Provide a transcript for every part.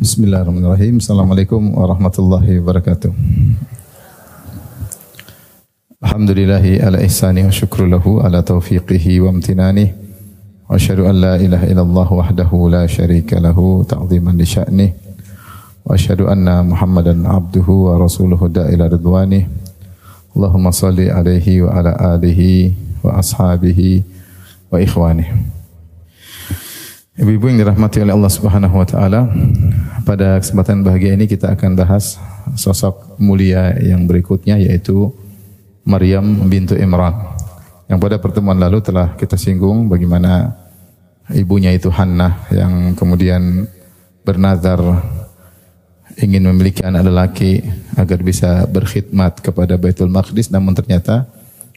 Bismillahirrahmanirrahim. Assalamualaikum warahmatullahi wabarakatuh. Alhamdulillahi ala ihsani wa syukru lahu ala taufiqihi wa amtinani. Wa asyhadu an la ilaha illallah wahdahu la syarika lahu ta'ziman li sya'nih. Wa asyhadu anna Muhammadan abduhu wa rasuluhu da'ila ridwani. Allahumma salli alaihi wa ala alihi wa ashabihi wa ikhwani. Ibu-ibu yang dirahmati oleh Allah Subhanahu wa taala, pada kesempatan bahagia ini kita akan bahas sosok mulia yang berikutnya yaitu Maryam bintu Imran. Yang pada pertemuan lalu telah kita singgung bagaimana ibunya itu Hannah yang kemudian bernazar ingin memiliki anak lelaki agar bisa berkhidmat kepada Baitul Maqdis namun ternyata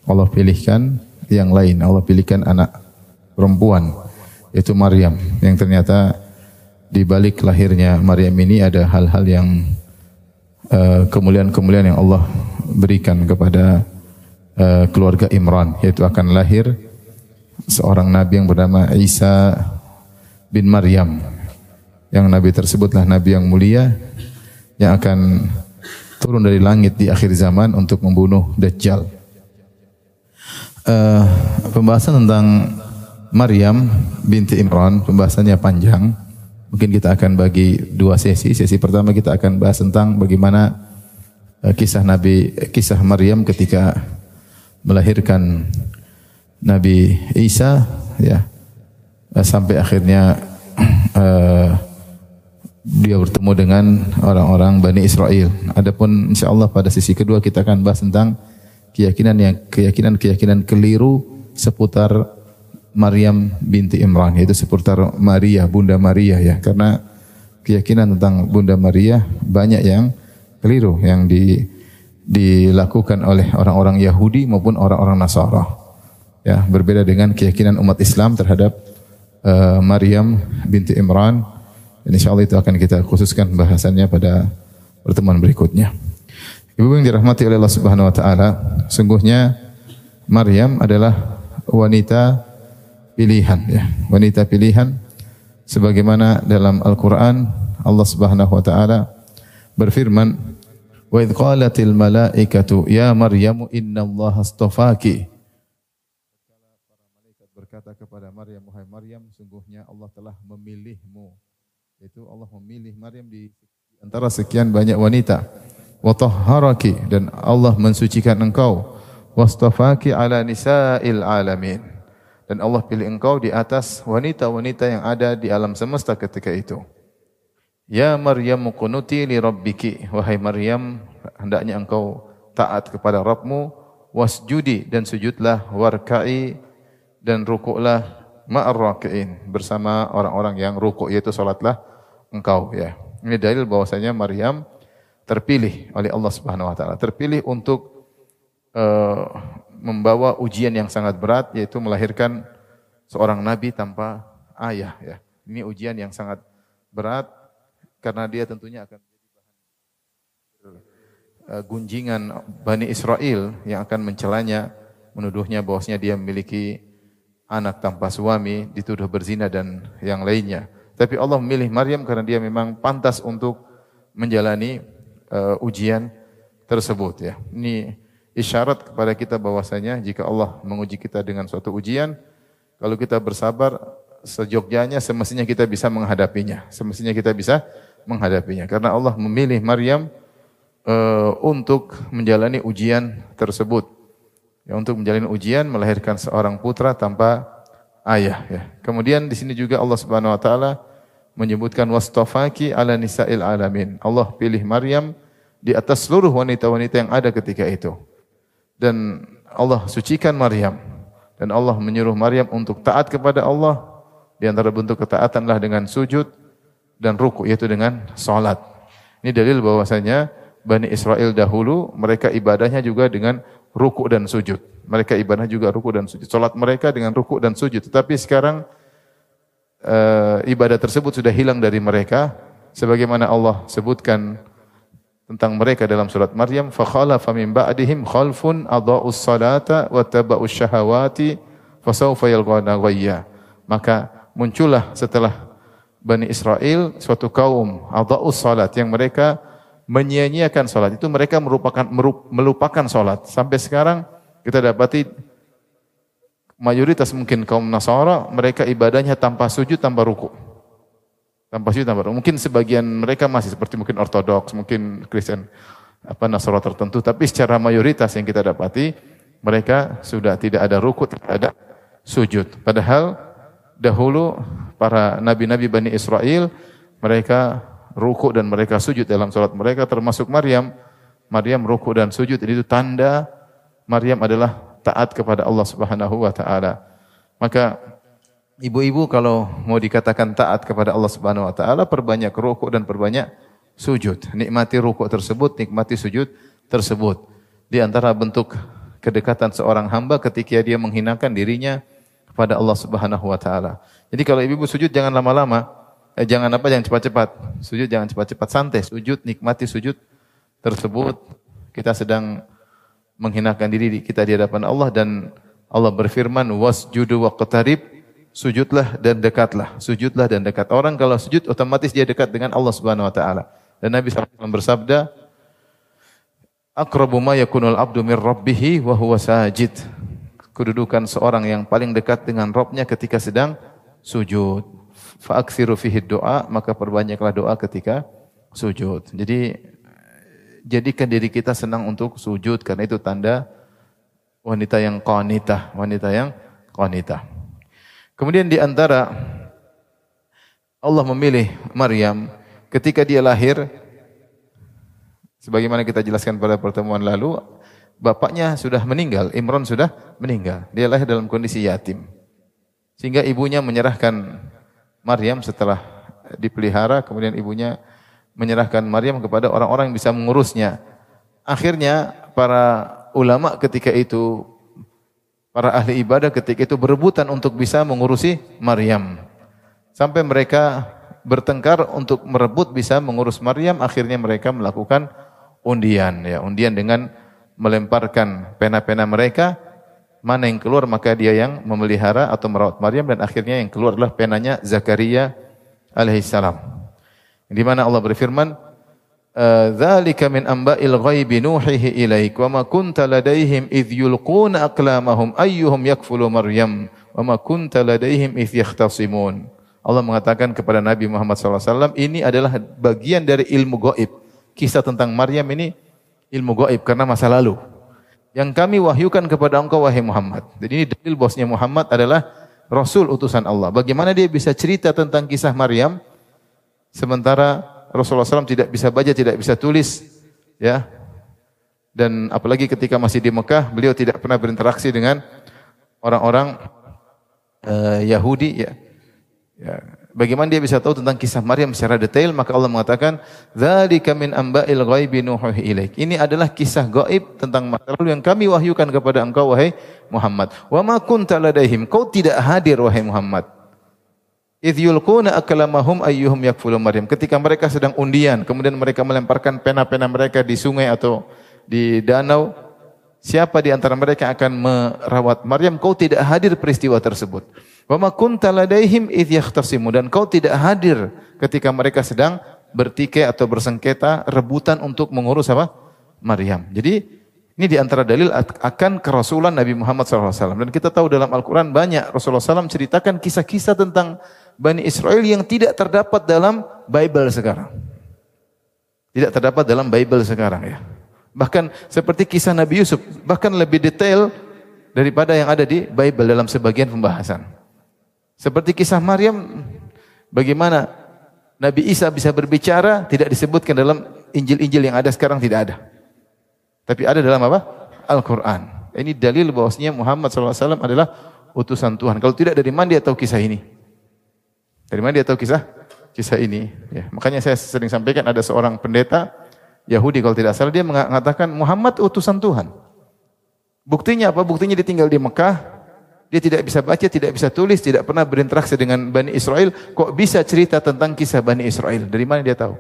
Allah pilihkan yang lain. Allah pilihkan anak perempuan yaitu Maryam yang ternyata di balik lahirnya Maryam ini ada hal-hal yang eh, kemuliaan-kemuliaan uh, yang Allah berikan kepada uh, keluarga Imran yaitu akan lahir seorang nabi yang bernama Isa bin Maryam yang nabi tersebutlah nabi yang mulia yang akan turun dari langit di akhir zaman untuk membunuh Dajjal. Uh, pembahasan tentang Maryam binti Imran, pembahasannya panjang. Mungkin kita akan bagi dua sesi. Sesi pertama kita akan bahas tentang bagaimana uh, kisah Nabi, kisah Maryam ketika melahirkan Nabi Isa ya uh, sampai akhirnya uh, dia bertemu dengan orang-orang Bani Israel. Adapun insyaallah pada sisi kedua kita akan bahas tentang keyakinan yang keyakinan-keyakinan keliru seputar Maryam binti Imran yaitu seputar Maria, Bunda Maria ya. Karena keyakinan tentang Bunda Maria banyak yang keliru yang di dilakukan oleh orang-orang Yahudi maupun orang-orang Nasara. Ya, berbeda dengan keyakinan umat Islam terhadap uh, Maryam binti Imran. Dan insyaallah itu akan kita khususkan bahasannya pada pertemuan berikutnya. Ibu yang dirahmati oleh Allah Subhanahu wa taala, sungguhnya Maryam adalah wanita pilihan ya, wanita pilihan sebagaimana dalam Al-Qur'an Allah Subhanahu wa taala berfirman Wa idh qalatil malaikatu ya Maryam innallaha astafaki. Berkata kepada Maryam wahai Maryam sungguhnya Allah telah memilihmu. Yaitu Allah memilih Maryam di antara sekian banyak wanita. Wa tahharaki dan Allah mensucikan engkau. Wastafaki ala nisa'il alamin dan Allah pilih engkau di atas wanita-wanita yang ada di alam semesta ketika itu. Ya Maryam kunuti li rabbiki. Wahai Maryam hendaknya engkau taat kepada Rabbmu. Wasjudi dan sujudlah warka'i dan rukuklah ma'ar raki'in. Bersama orang-orang yang rukuk yaitu salatlah engkau ya. Ini dalil bahwasanya Maryam terpilih oleh Allah Subhanahu wa taala, terpilih untuk uh, membawa ujian yang sangat berat yaitu melahirkan seorang nabi tanpa ayah ya. Ini ujian yang sangat berat karena dia tentunya akan gunjingan Bani Israel yang akan mencelanya, menuduhnya bahwasanya dia memiliki anak tanpa suami, dituduh berzina dan yang lainnya. Tapi Allah memilih Maryam karena dia memang pantas untuk menjalani uh, ujian tersebut ya. Ini isyarat kepada kita bahwasanya jika Allah menguji kita dengan suatu ujian, kalau kita bersabar sejogjanya semestinya kita bisa menghadapinya. Semestinya kita bisa menghadapinya. Karena Allah memilih Maryam uh, untuk menjalani ujian tersebut. Ya, untuk menjalani ujian melahirkan seorang putra tanpa ayah. Ya. Kemudian di sini juga Allah Subhanahu Wa Taala menyebutkan wastafaki ala nisa'il alamin. Allah pilih Maryam di atas seluruh wanita-wanita yang ada ketika itu. Dan Allah sucikan Maryam. Dan Allah menyuruh Maryam untuk taat kepada Allah. Di antara bentuk ketaatanlah dengan sujud, dan ruku yaitu dengan salat. Ini dalil bahwasanya Bani Israel dahulu mereka ibadahnya juga dengan ruku dan sujud. Mereka ibadah juga ruku dan sujud. Salat mereka dengan ruku dan sujud. Tetapi sekarang e, ibadah tersebut sudah hilang dari mereka sebagaimana Allah sebutkan tentang mereka dalam surat Maryam fa khalafa min ba'dihim khalfun adaa'us salata wa taba'us syahawati fasawfa yalqawna ghayya maka muncullah setelah Bani Israel suatu kaum adha'us salat yang mereka menyia-nyiakan salat. Itu mereka merupakan melupakan salat. Sampai sekarang kita dapati mayoritas mungkin kaum Nasara mereka ibadahnya tanpa sujud tanpa ruku. Tanpa sujud tanpa. Mungkin sebagian mereka masih seperti mungkin ortodoks, mungkin Kristen apa Nasara tertentu, tapi secara mayoritas yang kita dapati mereka sudah tidak ada ruku, tidak ada sujud. Padahal dahulu para nabi-nabi Bani Israel mereka ruku dan mereka sujud dalam salat mereka termasuk Maryam. Maryam ruku dan sujud itu tanda Maryam adalah taat kepada Allah Subhanahu wa taala. Maka ibu-ibu kalau mau dikatakan taat kepada Allah Subhanahu wa taala perbanyak ruku dan perbanyak sujud. Nikmati ruku tersebut, nikmati sujud tersebut. Di antara bentuk kedekatan seorang hamba ketika dia menghinakan dirinya kepada Allah Subhanahu wa taala. Jadi kalau ibu-ibu sujud jangan lama-lama, eh, jangan apa jangan cepat-cepat. Sujud jangan cepat-cepat, santai. Sujud nikmati sujud tersebut. Kita sedang menghinakan diri kita di hadapan Allah dan Allah berfirman wasjudu waqtarib sujudlah dan dekatlah. Sujudlah dan dekat. Orang kalau sujud otomatis dia dekat dengan Allah Subhanahu wa taala. Dan Nabi SAW bersabda, "Aqrabu ma yakunul abdu min rabbih wa huwa sajid." kedudukan seorang yang paling dekat dengan Robnya ketika sedang sujud. Fa'aksiru fihi doa, maka perbanyaklah doa ketika sujud. Jadi jadikan diri kita senang untuk sujud karena itu tanda wanita yang qanitah, wanita yang qanitah. Kemudian di antara Allah memilih Maryam ketika dia lahir sebagaimana kita jelaskan pada pertemuan lalu bapaknya sudah meninggal, Imron sudah meninggal. Dia lahir dalam kondisi yatim. Sehingga ibunya menyerahkan Maryam setelah dipelihara, kemudian ibunya menyerahkan Maryam kepada orang-orang yang bisa mengurusnya. Akhirnya para ulama ketika itu, para ahli ibadah ketika itu berebutan untuk bisa mengurusi Maryam. Sampai mereka bertengkar untuk merebut bisa mengurus Maryam, akhirnya mereka melakukan undian ya, undian dengan melemparkan pena-pena mereka, mana yang keluar maka dia yang memelihara atau merawat Maryam dan akhirnya yang keluar adalah penanya Zakaria alaihissalam. Di mana Allah berfirman, "Dzalika min amba'il ghaibi nuhihi ilaik wa ma kunta ladaihim yulquna aqlamahum ayyuhum yakfulu Maryam wa ma kunta ladaihim idh yakhtasimun." Allah mengatakan kepada Nabi Muhammad SAW, ini adalah bagian dari ilmu gaib. Kisah tentang Maryam ini ilmu gaib karena masa lalu. Yang kami wahyukan kepada engkau wahai Muhammad. Jadi ini dalil bosnya Muhammad adalah Rasul utusan Allah. Bagaimana dia bisa cerita tentang kisah Maryam sementara Rasulullah SAW tidak bisa baca, tidak bisa tulis, ya. Dan apalagi ketika masih di Mekah, beliau tidak pernah berinteraksi dengan orang-orang uh, Yahudi, ya. ya. Bagaimana dia bisa tahu tentang kisah Maryam secara detail? Maka Allah mengatakan, "Dzalika min amba'il ghaibi nuhuhi ilaik." Ini adalah kisah gaib tentang masa lalu yang kami wahyukan kepada engkau wahai Muhammad. Wa ma kunta ladaihim. Kau tidak hadir wahai Muhammad. Idh yulquna aklamahum ayyuhum yakfulu Maryam. Ketika mereka sedang undian, kemudian mereka melemparkan pena-pena mereka di sungai atau di danau, siapa di antara mereka akan merawat Maryam? Kau tidak hadir peristiwa tersebut. Wa ma kunta ladaihim idh yakhtasimu dan kau tidak hadir ketika mereka sedang bertikai atau bersengketa rebutan untuk mengurus apa? Maryam. Jadi ini di antara dalil akan kerasulan Nabi Muhammad SAW. Dan kita tahu dalam Al-Quran banyak Rasulullah SAW ceritakan kisah-kisah tentang Bani Israel yang tidak terdapat dalam Bible sekarang. Tidak terdapat dalam Bible sekarang ya. Bahkan seperti kisah Nabi Yusuf, bahkan lebih detail daripada yang ada di Bible dalam sebagian pembahasan. Seperti kisah Maryam, bagaimana Nabi Isa bisa berbicara tidak disebutkan dalam Injil-Injil yang ada sekarang tidak ada. Tapi ada dalam apa? Al-Quran. Ini dalil bahwasanya Muhammad SAW adalah utusan Tuhan. Kalau tidak dari mana dia tahu kisah ini? Dari mana dia tahu kisah? Kisah ini. Ya. Makanya saya sering sampaikan ada seorang pendeta Yahudi kalau tidak salah dia mengatakan Muhammad utusan Tuhan. Buktinya apa? Buktinya dia tinggal di Mekah, dia tidak bisa baca, tidak bisa tulis, tidak pernah berinteraksi dengan Bani Israel. Kok bisa cerita tentang kisah Bani Israel? Dari mana dia tahu?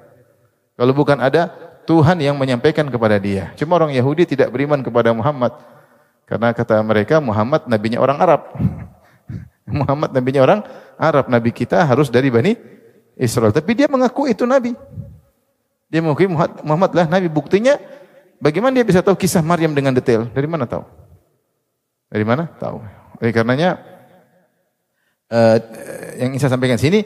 Kalau bukan ada Tuhan yang menyampaikan kepada dia. Cuma orang Yahudi tidak beriman kepada Muhammad. Karena kata mereka Muhammad nabinya orang Arab. Muhammad nabinya orang Arab. Nabi kita harus dari Bani Israel. Tapi dia mengaku itu nabi. Dia mengakui Muhammad lah nabi. Buktinya bagaimana dia bisa tahu kisah Maryam dengan detail? Dari mana tahu? Dari mana? Tahu. Oleh karenanya uh, yang saya sampaikan sini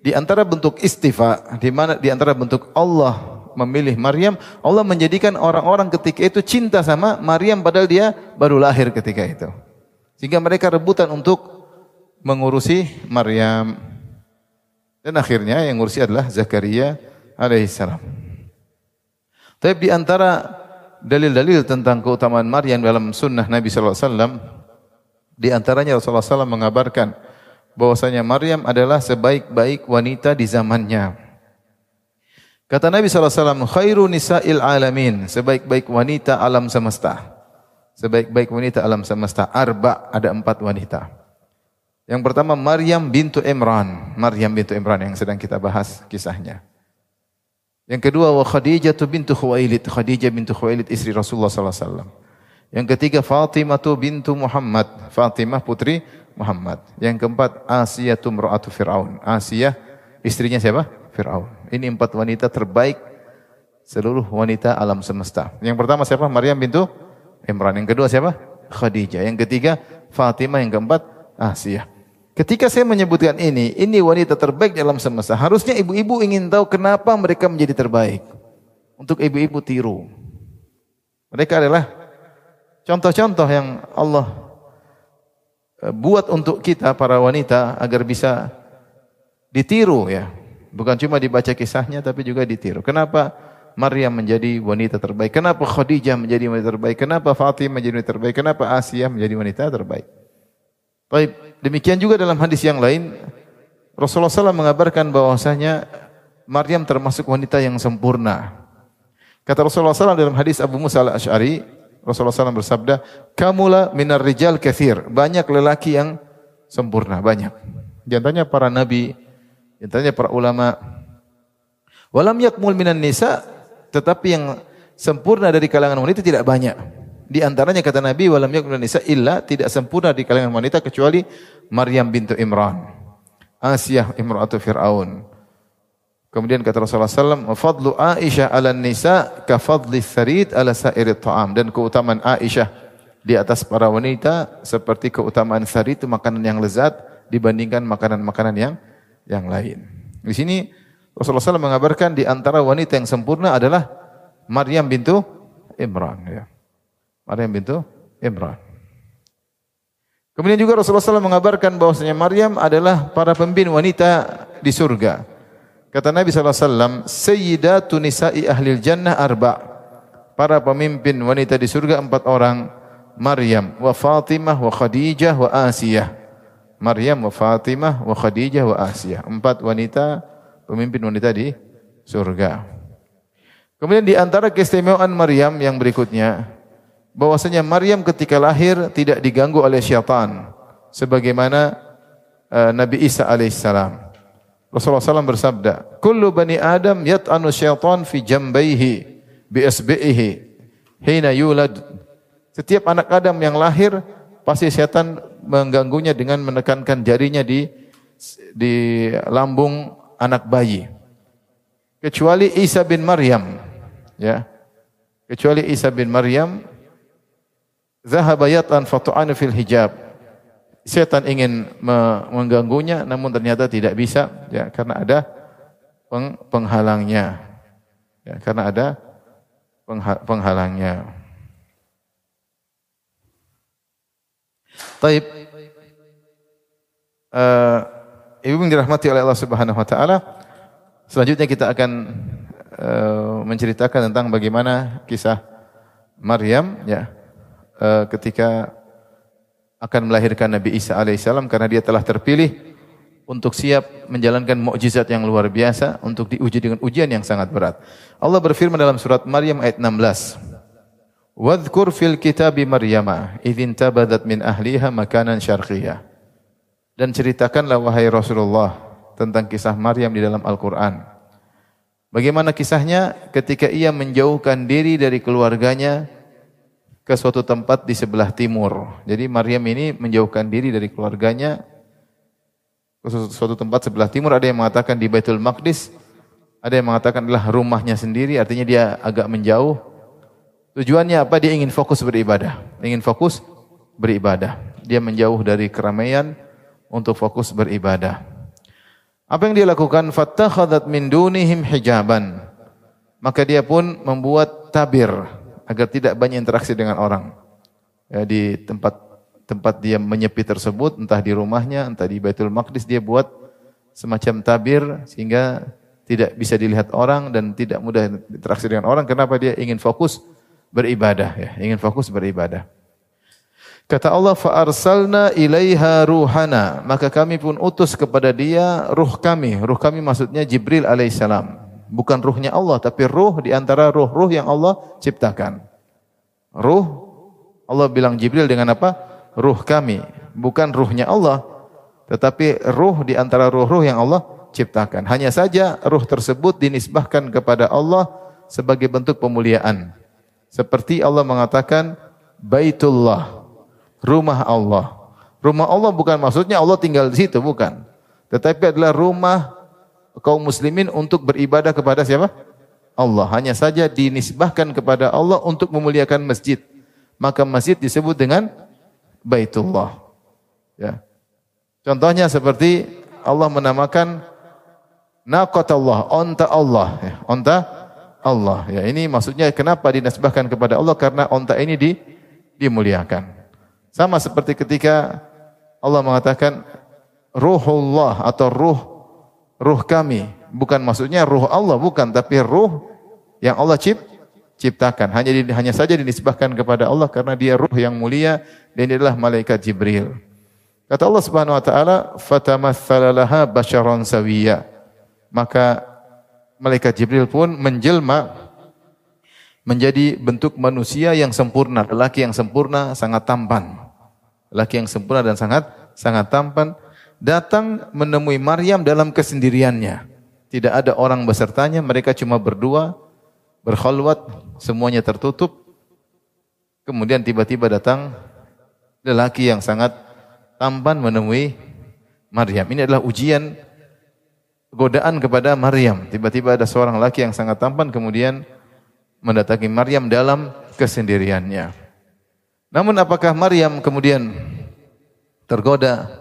di antara bentuk istifa, di mana di antara bentuk Allah memilih Maryam, Allah menjadikan orang-orang ketika itu cinta sama Maryam padahal dia baru lahir ketika itu. Sehingga mereka rebutan untuk mengurusi Maryam. Dan akhirnya yang ngurusi adalah Zakaria alaihissalam. Tapi di antara dalil-dalil tentang keutamaan Maryam dalam sunnah Nabi sallallahu alaihi wasallam di antaranya Rasulullah SAW mengabarkan bahwasanya Maryam adalah sebaik-baik wanita di zamannya. Kata Nabi SAW, khairu nisa'il alamin, sebaik-baik wanita alam semesta. Sebaik-baik wanita alam semesta. Arba, ada empat wanita. Yang pertama Maryam bintu Imran. Maryam bintu Imran yang sedang kita bahas kisahnya. Yang kedua wa Khadijah bintu Khuwailid. Khadijah bintu Khuwailid istri Rasulullah sallallahu alaihi wasallam. Yang ketiga Fatimah bintu Muhammad. Fatimah putri Muhammad. Yang keempat Asiyah tumra'atu Fir'aun. Asiyah istrinya siapa? Fir'aun. Ini empat wanita terbaik seluruh wanita alam semesta. Yang pertama siapa? Maryam bintu Imran. Yang kedua siapa? Khadijah. Yang ketiga Fatimah. Yang keempat Asiyah. Ketika saya menyebutkan ini, ini wanita terbaik dalam semesta. Harusnya ibu-ibu ingin tahu kenapa mereka menjadi terbaik. Untuk ibu-ibu tiru. Mereka adalah contoh-contoh yang Allah eh, buat untuk kita para wanita agar bisa ditiru ya. Bukan cuma dibaca kisahnya tapi juga ditiru. Kenapa Maryam menjadi wanita terbaik? Kenapa Khadijah menjadi wanita terbaik? Kenapa Fatimah menjadi wanita terbaik? Kenapa Asia menjadi wanita terbaik? Baik, demikian juga dalam hadis yang lain Rasulullah SAW mengabarkan bahwasanya Maryam termasuk wanita yang sempurna. Kata Rasulullah SAW dalam hadis Abu Musa al-Ash'ari, Rasulullah SAW bersabda, Kamulah minar rijal kathir. Banyak lelaki yang sempurna, banyak. Di antaranya para nabi, di antaranya para ulama. Walam yakmul minan nisa, tetapi yang sempurna dari kalangan wanita tidak banyak. Di antaranya kata Nabi walam yakun nisa illa tidak sempurna di kalangan wanita kecuali Maryam bintu Imran. Asiyah imra'atu Fir'aun. Kemudian kata Rasulullah SAW, fadlu Aisyah ala nisa ka fadli tharid ala sa'irit ta'am. Dan keutamaan Aisyah di atas para wanita seperti keutamaan tharid itu makanan yang lezat dibandingkan makanan-makanan yang yang lain. Di sini Rasulullah SAW mengabarkan di antara wanita yang sempurna adalah Maryam bintu Imran. Ya. Maryam bintu Imran. Kemudian juga Rasulullah SAW mengabarkan bahwasanya Maryam adalah para pemimpin wanita di surga. Kata Nabi SAW, Sayyidatu nisa'i ahlil jannah arba' Para pemimpin wanita di surga empat orang. Maryam, wa Fatimah, wa Khadijah, wa Asiyah. Maryam, wa Fatimah, wa Khadijah, wa Asiyah. Empat wanita, pemimpin wanita di surga. Kemudian di antara keistimewaan Maryam yang berikutnya, bahwasanya Maryam ketika lahir tidak diganggu oleh syaitan sebagaimana uh, Nabi Isa alaihissalam. Rasulullah SAW bersabda, "Kullu bani Adam yat'anu syaitan fi jambaihi bi asbihi hina yulad." Setiap anak Adam yang lahir pasti setan mengganggunya dengan menekankan jarinya di di lambung anak bayi. Kecuali Isa bin Maryam, ya. Kecuali Isa bin Maryam Zahaba yatan fatu'ana fil hijab. Setan ingin mengganggunya namun ternyata tidak bisa ya karena ada peng penghalangnya. Ya, karena ada pengha penghalangnya. Taib. Uh, Ibu yang dirahmati oleh Allah Subhanahu wa taala. Selanjutnya kita akan uh, menceritakan tentang bagaimana kisah Maryam ya uh, ketika akan melahirkan Nabi Isa alaihissalam karena dia telah terpilih untuk siap menjalankan mukjizat yang luar biasa untuk diuji dengan ujian yang sangat berat. Allah berfirman dalam surat Maryam ayat 16. Wadhkur fil kitabi Maryama idzin tabadat min ahliha makanan syarqiyah. Dan ceritakanlah wahai Rasulullah tentang kisah Maryam di dalam Al-Qur'an. Bagaimana kisahnya ketika ia menjauhkan diri dari keluarganya ke suatu tempat di sebelah timur. Jadi Maryam ini menjauhkan diri dari keluarganya suatu tempat sebelah timur, ada yang mengatakan di Baitul Maqdis, ada yang mengatakan adalah rumahnya sendiri, artinya dia agak menjauh. Tujuannya apa? Dia ingin fokus beribadah. Ingin fokus beribadah. Dia menjauh dari keramaian untuk fokus beribadah. Apa yang dia lakukan? Fattakhadat min dunihim hijaban. Maka dia pun membuat tabir agar tidak banyak interaksi dengan orang. Ya, di tempat tempat dia menyepi tersebut, entah di rumahnya, entah di Baitul Maqdis dia buat semacam tabir sehingga tidak bisa dilihat orang dan tidak mudah interaksi dengan orang. Kenapa dia ingin fokus beribadah ya, ingin fokus beribadah. Kata Allah, "Fa'arsalna ilaiha ruhana." Maka kami pun utus kepada dia ruh kami. Ruh kami maksudnya Jibril alaihissalam. Bukan ruhnya Allah, tapi ruh di antara ruh-ruh yang Allah ciptakan. Ruh, Allah bilang Jibril dengan apa? Ruh kami. Bukan ruhnya Allah, tetapi ruh di antara ruh-ruh yang Allah ciptakan. Hanya saja ruh tersebut dinisbahkan kepada Allah sebagai bentuk pemuliaan. Seperti Allah mengatakan, Baitullah rumah Allah. Rumah Allah bukan maksudnya Allah tinggal di situ, bukan. Tetapi adalah rumah kaum muslimin untuk beribadah kepada siapa? Allah. Hanya saja dinisbahkan kepada Allah untuk memuliakan masjid. Maka masjid disebut dengan Baitullah. Ya. Contohnya seperti Allah menamakan Allah, onta Allah, ya. onta Allah. Ya, ini maksudnya kenapa dinisbahkan kepada Allah karena onta ini di, dimuliakan. Sama seperti ketika Allah mengatakan ruhullah atau ruh ruh kami. Bukan maksudnya ruh Allah, bukan, tapi ruh yang Allah cip, ciptakan. Hanya hanya saja dinisbahkan kepada Allah karena dia ruh yang mulia dan dia adalah malaikat Jibril. Kata Allah Subhanahu wa taala, "Fatamassala laha basyaran sawiyya." Maka malaikat Jibril pun menjelma menjadi bentuk manusia yang sempurna, lelaki yang sempurna, sangat tampan. Lelaki yang sempurna dan sangat sangat tampan datang menemui Maryam dalam kesendiriannya. Tidak ada orang besertanya, mereka cuma berdua, berkhulwat, semuanya tertutup. Kemudian tiba-tiba datang lelaki yang sangat tampan menemui Maryam. Ini adalah ujian godaan kepada Maryam. Tiba-tiba ada seorang laki yang sangat tampan kemudian mendatangi Maryam dalam kesendiriannya. Namun apakah Maryam kemudian tergoda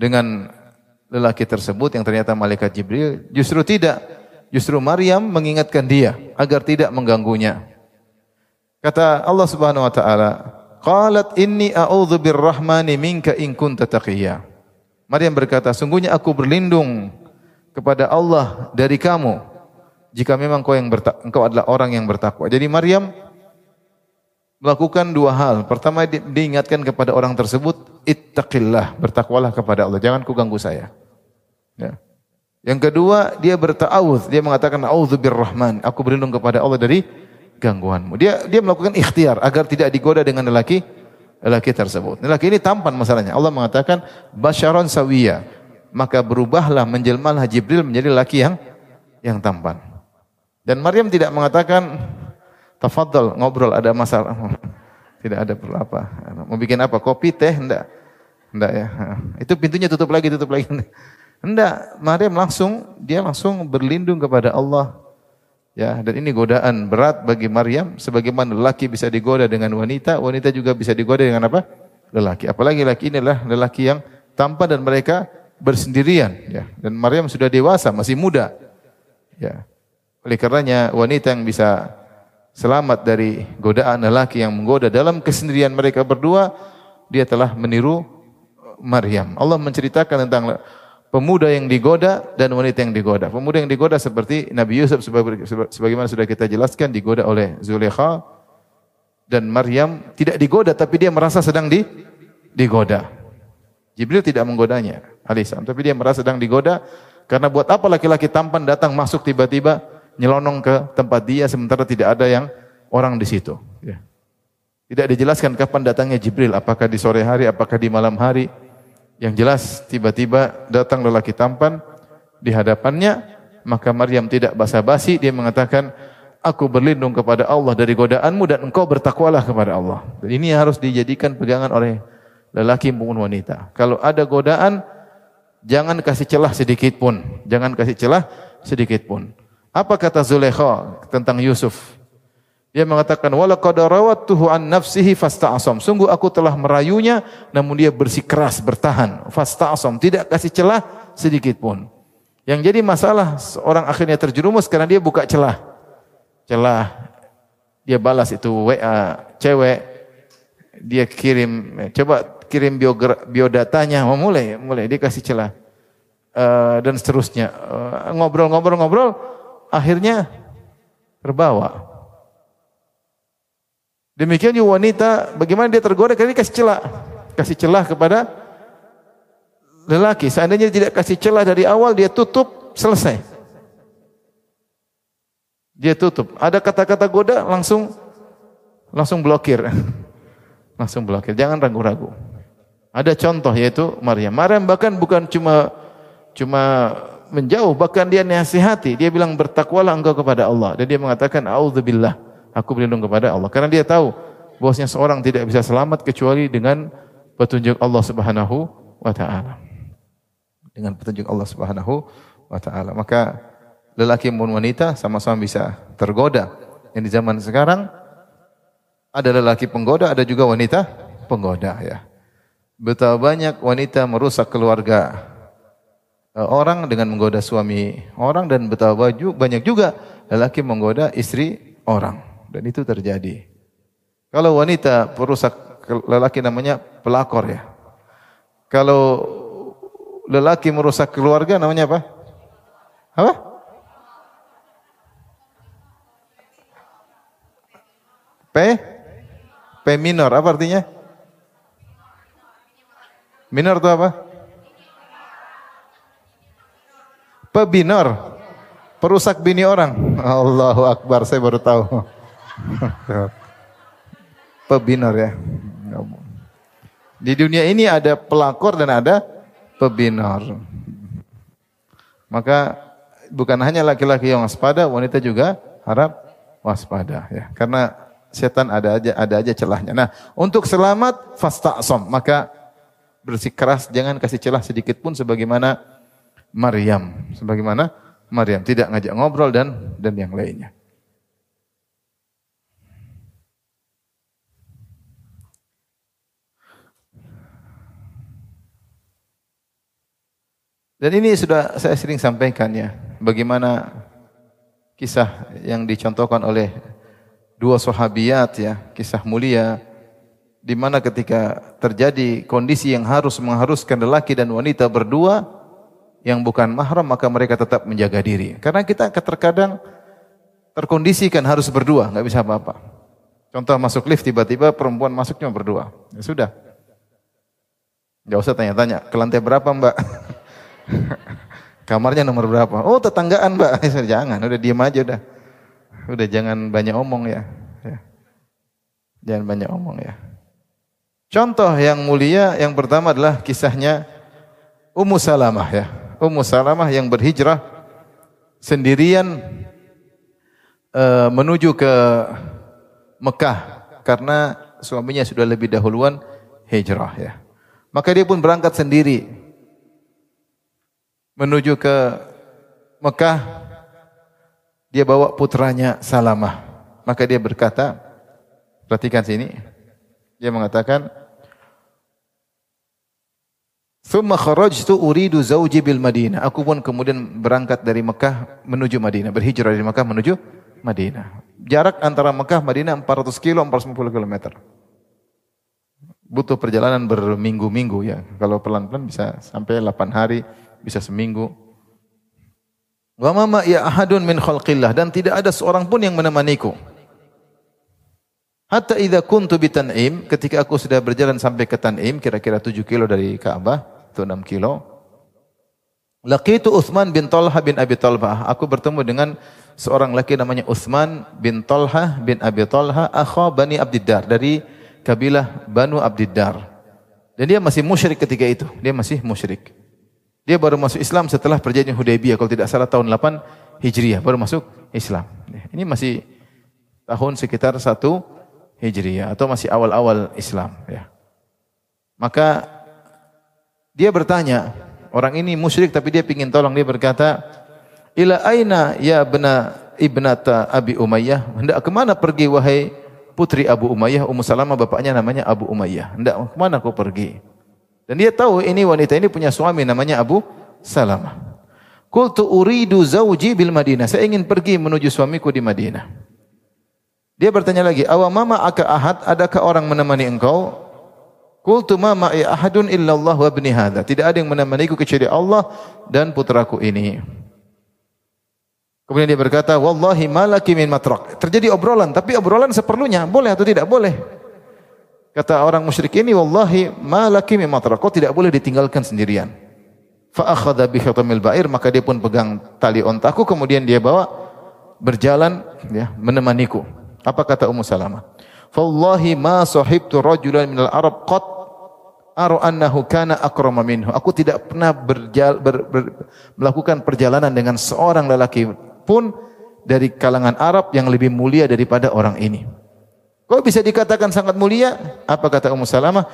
dengan lelaki tersebut yang ternyata malaikat Jibril? Justru tidak. Justru Maryam mengingatkan dia agar tidak mengganggunya. Kata Allah Subhanahu wa taala, "Qalat inni a'udzu birrahmani minka in kunta taqiyya." Maryam berkata, "Sungguhnya aku berlindung kepada Allah dari kamu jika memang kau yang engkau adalah orang yang bertakwa. Jadi Maryam melakukan dua hal. Pertama di, diingatkan kepada orang tersebut, ittaqillah, bertakwalah kepada Allah. Jangan ku ganggu saya. Ya. Yang kedua, dia berta'awudz, dia mengatakan a'udzu birrahman, aku berlindung kepada Allah dari gangguanmu. Dia dia melakukan ikhtiar agar tidak digoda dengan lelaki lelaki tersebut. Lelaki ini tampan masalahnya. Allah mengatakan basyaron sawiya. Maka berubahlah menjelmalah Jibril menjadi lelaki yang yang tampan. Dan Maryam tidak mengatakan, tafadhal ngobrol ada masalah. Tidak ada perlu apa. Mau bikin apa? Kopi, teh? Enggak. Enggak ya. Itu pintunya tutup lagi, tutup lagi. Enggak. Maryam langsung, dia langsung berlindung kepada Allah. Ya, dan ini godaan berat bagi Maryam. Sebagaimana lelaki bisa digoda dengan wanita, wanita juga bisa digoda dengan apa? Lelaki. Apalagi lelaki ini adalah lelaki yang tampan dan mereka bersendirian. Ya. Dan Maryam sudah dewasa, masih muda. Ya. Oleh karenanya wanita yang bisa selamat dari godaan lelaki yang menggoda dalam kesendirian mereka berdua, dia telah meniru Maryam. Allah menceritakan tentang pemuda yang digoda dan wanita yang digoda. Pemuda yang digoda seperti Nabi Yusuf sebagaimana sudah kita jelaskan digoda oleh Zulekha dan Maryam tidak digoda tapi dia merasa sedang di, digoda. Jibril tidak menggodanya, alaihissalam, tapi dia merasa sedang digoda karena buat apa laki-laki tampan datang masuk tiba-tiba nyelonong ke tempat dia sementara tidak ada yang orang di situ. Ya. Tidak dijelaskan kapan datangnya Jibril, apakah di sore hari, apakah di malam hari. Yang jelas tiba-tiba datang lelaki tampan di hadapannya, maka Maryam tidak basa-basi, dia mengatakan, aku berlindung kepada Allah dari godaanmu dan engkau bertakwalah kepada Allah. Dan ini harus dijadikan pegangan oleh lelaki maupun wanita. Kalau ada godaan, Jangan kasih celah sedikit pun. Jangan kasih celah sedikit pun. Apa kata Zulekha tentang Yusuf? Dia mengatakan wala qad rawattuhu an nafsihi fasta'asam. Sungguh aku telah merayunya namun dia bersikeras bertahan. Fasta'asam, tidak kasih celah sedikit pun. Yang jadi masalah orang akhirnya terjerumus karena dia buka celah. Celah dia balas itu WA cewek dia kirim coba kirim biodatanya mau mulai mulai dia kasih celah uh, dan seterusnya ngobrol-ngobrol-ngobrol uh, akhirnya terbawa Demikian juga wanita, bagaimana dia tergoda karena dia kasih celah. Kasih celah kepada lelaki. Seandainya tidak kasih celah dari awal, dia tutup, selesai. Dia tutup. Ada kata-kata goda, langsung langsung blokir. langsung blokir. Jangan ragu-ragu. Ada contoh yaitu Maryam. Maryam bahkan bukan cuma cuma menjauh, bahkan dia nasihati. Dia bilang bertakwalah engkau kepada Allah. Dan dia mengatakan, A'udzubillah. Aku berlindung kepada Allah. Karena dia tahu bahwasanya seorang tidak bisa selamat kecuali dengan petunjuk Allah Subhanahu wa taala. Dengan petunjuk Allah Subhanahu wa taala. Maka lelaki maupun wanita sama-sama bisa tergoda. Yang di zaman sekarang ada lelaki penggoda, ada juga wanita penggoda ya. Betapa banyak wanita merusak keluarga orang dengan menggoda suami orang dan betapa banyak juga lelaki menggoda istri orang. Dan itu terjadi. Kalau wanita perusak lelaki namanya pelakor ya. Kalau lelaki merusak keluarga namanya apa? Apa? P? P minor, apa artinya? Minor itu apa? Pebinor. Perusak bini orang. Allahu Akbar, saya baru tahu. Pebinar ya. Di dunia ini ada pelakor dan ada pebinar. Maka bukan hanya laki-laki yang waspada, wanita juga harap waspada ya. Karena setan ada aja ada aja celahnya. Nah, untuk selamat fasta'som, maka bersikeras jangan kasih celah sedikit pun sebagaimana Maryam, sebagaimana Maryam tidak ngajak ngobrol dan dan yang lainnya. Dan ini sudah saya sering sampaikan ya, bagaimana kisah yang dicontohkan oleh dua sahabiat ya, kisah mulia di mana ketika terjadi kondisi yang harus mengharuskan lelaki dan wanita berdua yang bukan mahram maka mereka tetap menjaga diri. Karena kita terkadang terkondisikan harus berdua, nggak bisa apa-apa. Contoh masuk lift tiba-tiba perempuan masuk cuma berdua. Ya sudah. Nggak usah tanya-tanya, ke lantai berapa mbak? Kamarnya nomor berapa? Oh tetanggaan mbak. jangan, udah diem aja udah. Udah jangan banyak omong ya. ya. Jangan banyak omong ya. Contoh yang mulia yang pertama adalah kisahnya Ummu Salamah ya. Ummu Salamah yang berhijrah sendirian uh, menuju ke Mekah karena suaminya sudah lebih dahuluan hijrah ya. Maka dia pun berangkat sendiri menuju ke Mekah, dia bawa putranya Salamah. Maka dia berkata, perhatikan sini, dia mengatakan, Thumma kharajtu uridu zawji bil Madinah. Aku pun kemudian berangkat dari Mekah menuju Madinah, berhijrah dari Mekah menuju Madinah. Jarak antara Mekah Madinah 400 kilo, 450 km. Butuh perjalanan berminggu-minggu ya. Kalau pelan-pelan bisa sampai 8 hari, bisa seminggu. Wa mama ya ahadun min khalqillah dan tidak ada seorang pun yang menemaniku. Hatta idza kuntu bi ketika aku sudah berjalan sampai ke Tan'im, kira-kira 7 kilo dari Ka'bah, atau 6 kilo. Laqitu Utsman bin Talha bin Abi Talha. Aku bertemu dengan seorang laki namanya Utsman bin Talha bin Abi Talha, akha Bani Abdiddar dari kabilah Banu Abdiddar. Dan dia masih musyrik ketika itu. Dia masih musyrik. Dia baru masuk Islam setelah perjanjian Hudaybiyah kalau tidak salah tahun 8 Hijriah baru masuk Islam. Ini masih tahun sekitar 1 Hijriah atau masih awal-awal Islam ya. Maka dia bertanya, Orang ini musyrik tapi dia ingin tolong. Dia berkata, Ila aina ya bena ibnata Abi Umayyah? Hendak ke mana pergi wahai putri Abu Umayyah? Ummu Salamah bapaknya namanya Abu Umayyah. Hendak ke mana kau pergi? Dan dia tahu ini wanita ini punya suami namanya Abu Salamah. Qultu uridu zawji bil Madinah. Saya ingin pergi menuju suamiku di Madinah. Dia bertanya lagi, "Awa mama aka ahad? Adakah orang menemani engkau?" Qultu ma ma'i ahadun illa Allah wa ibni hadha. Tidak ada yang menemaniku kecuali Allah dan putraku ini. Kemudian dia berkata, "Wallahi malaki min matrak." Terjadi obrolan, tapi obrolan seperlunya, boleh atau tidak boleh? Kata orang musyrik ini, "Wallahi malaki min matrak." Kau tidak boleh ditinggalkan sendirian. Fa akhadha bi khatamil ba'ir, maka dia pun pegang tali ontaku kemudian dia bawa berjalan ya, menemaniku. Apa kata Ummu Salamah? "Wallahi ma sahibtu rajulan minal Arab qat ara annahu kana akrama minhu." Aku tidak pernah berjal, ber, ber, melakukan perjalanan dengan seorang lelaki pun dari kalangan Arab yang lebih mulia daripada orang ini. Kok bisa dikatakan sangat mulia? Apa kata Ummu Salamah?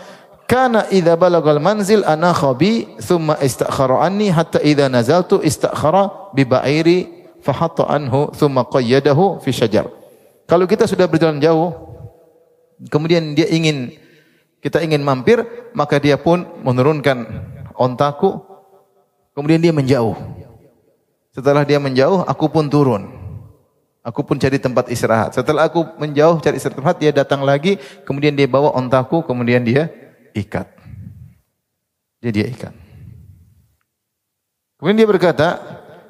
Kana idza balagal manzil ana khabi thumma istakhara anni hatta idza nazaltu istakhara bi ba'iri fahatta anhu thumma qayyadahu fi syajar. Kalau kita sudah berjalan jauh kemudian dia ingin kita ingin mampir maka dia pun menurunkan ontaku kemudian dia menjauh setelah dia menjauh, aku pun turun. Aku pun cari tempat istirahat. Setelah aku menjauh cari istirahat, dia datang lagi, kemudian dia bawa ontaku, kemudian dia ikat. Jadi dia ikat. Kemudian dia berkata,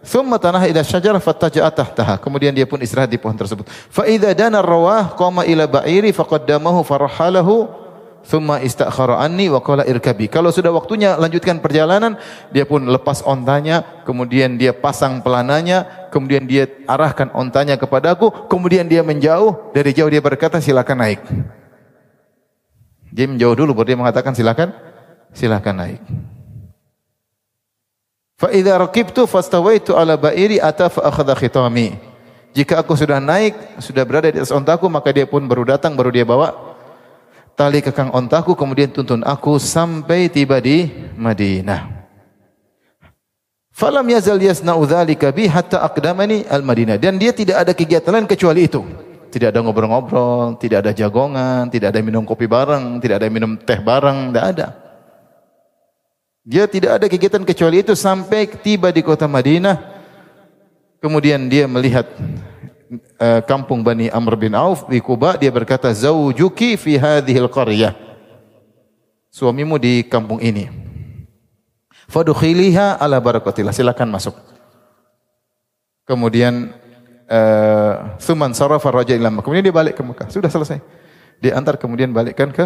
"Thumma tanah ila syajarah fattaja'a tahtaha." Kemudian dia pun istirahat di pohon tersebut. Fa idza dana rawah qama ila ba'iri faqaddamahu farahalahu thumma istakhara anni wa qala irkabi. Kalau sudah waktunya lanjutkan perjalanan, dia pun lepas ontanya, kemudian dia pasang pelananya, kemudian dia arahkan ontanya kepadaku, kemudian dia menjauh, dari jauh dia berkata silakan naik. Dia menjauh dulu baru dia mengatakan silakan silakan naik. Fa idza raqibtu fastawaitu ala ba'iri ata fa akhadha khitami. Jika aku sudah naik, sudah berada di atas ontaku, maka dia pun baru datang, baru dia bawa tali kekang ontaku kemudian tuntun aku sampai tiba di Madinah. Falam yazal yasna'u dzalika bi hatta aqdamani al-Madinah dan dia tidak ada kegiatan lain kecuali itu. Tidak ada ngobrol-ngobrol, tidak ada jagongan, tidak ada minum kopi bareng, tidak ada minum teh bareng, tidak ada. Dia tidak ada kegiatan kecuali itu sampai tiba di kota Madinah. Kemudian dia melihat uh, kampung Bani Amr bin Auf di Kuba, dia berkata, "Zawjuki fi hadhil qaryah." Suamimu di kampung ini. Fadkhiliha ala barakatillah. Silakan masuk. Kemudian uh, Suman sarafa raja ila Kemudian dia balik ke Mekah. Sudah selesai. Dia antar kemudian balikkan ke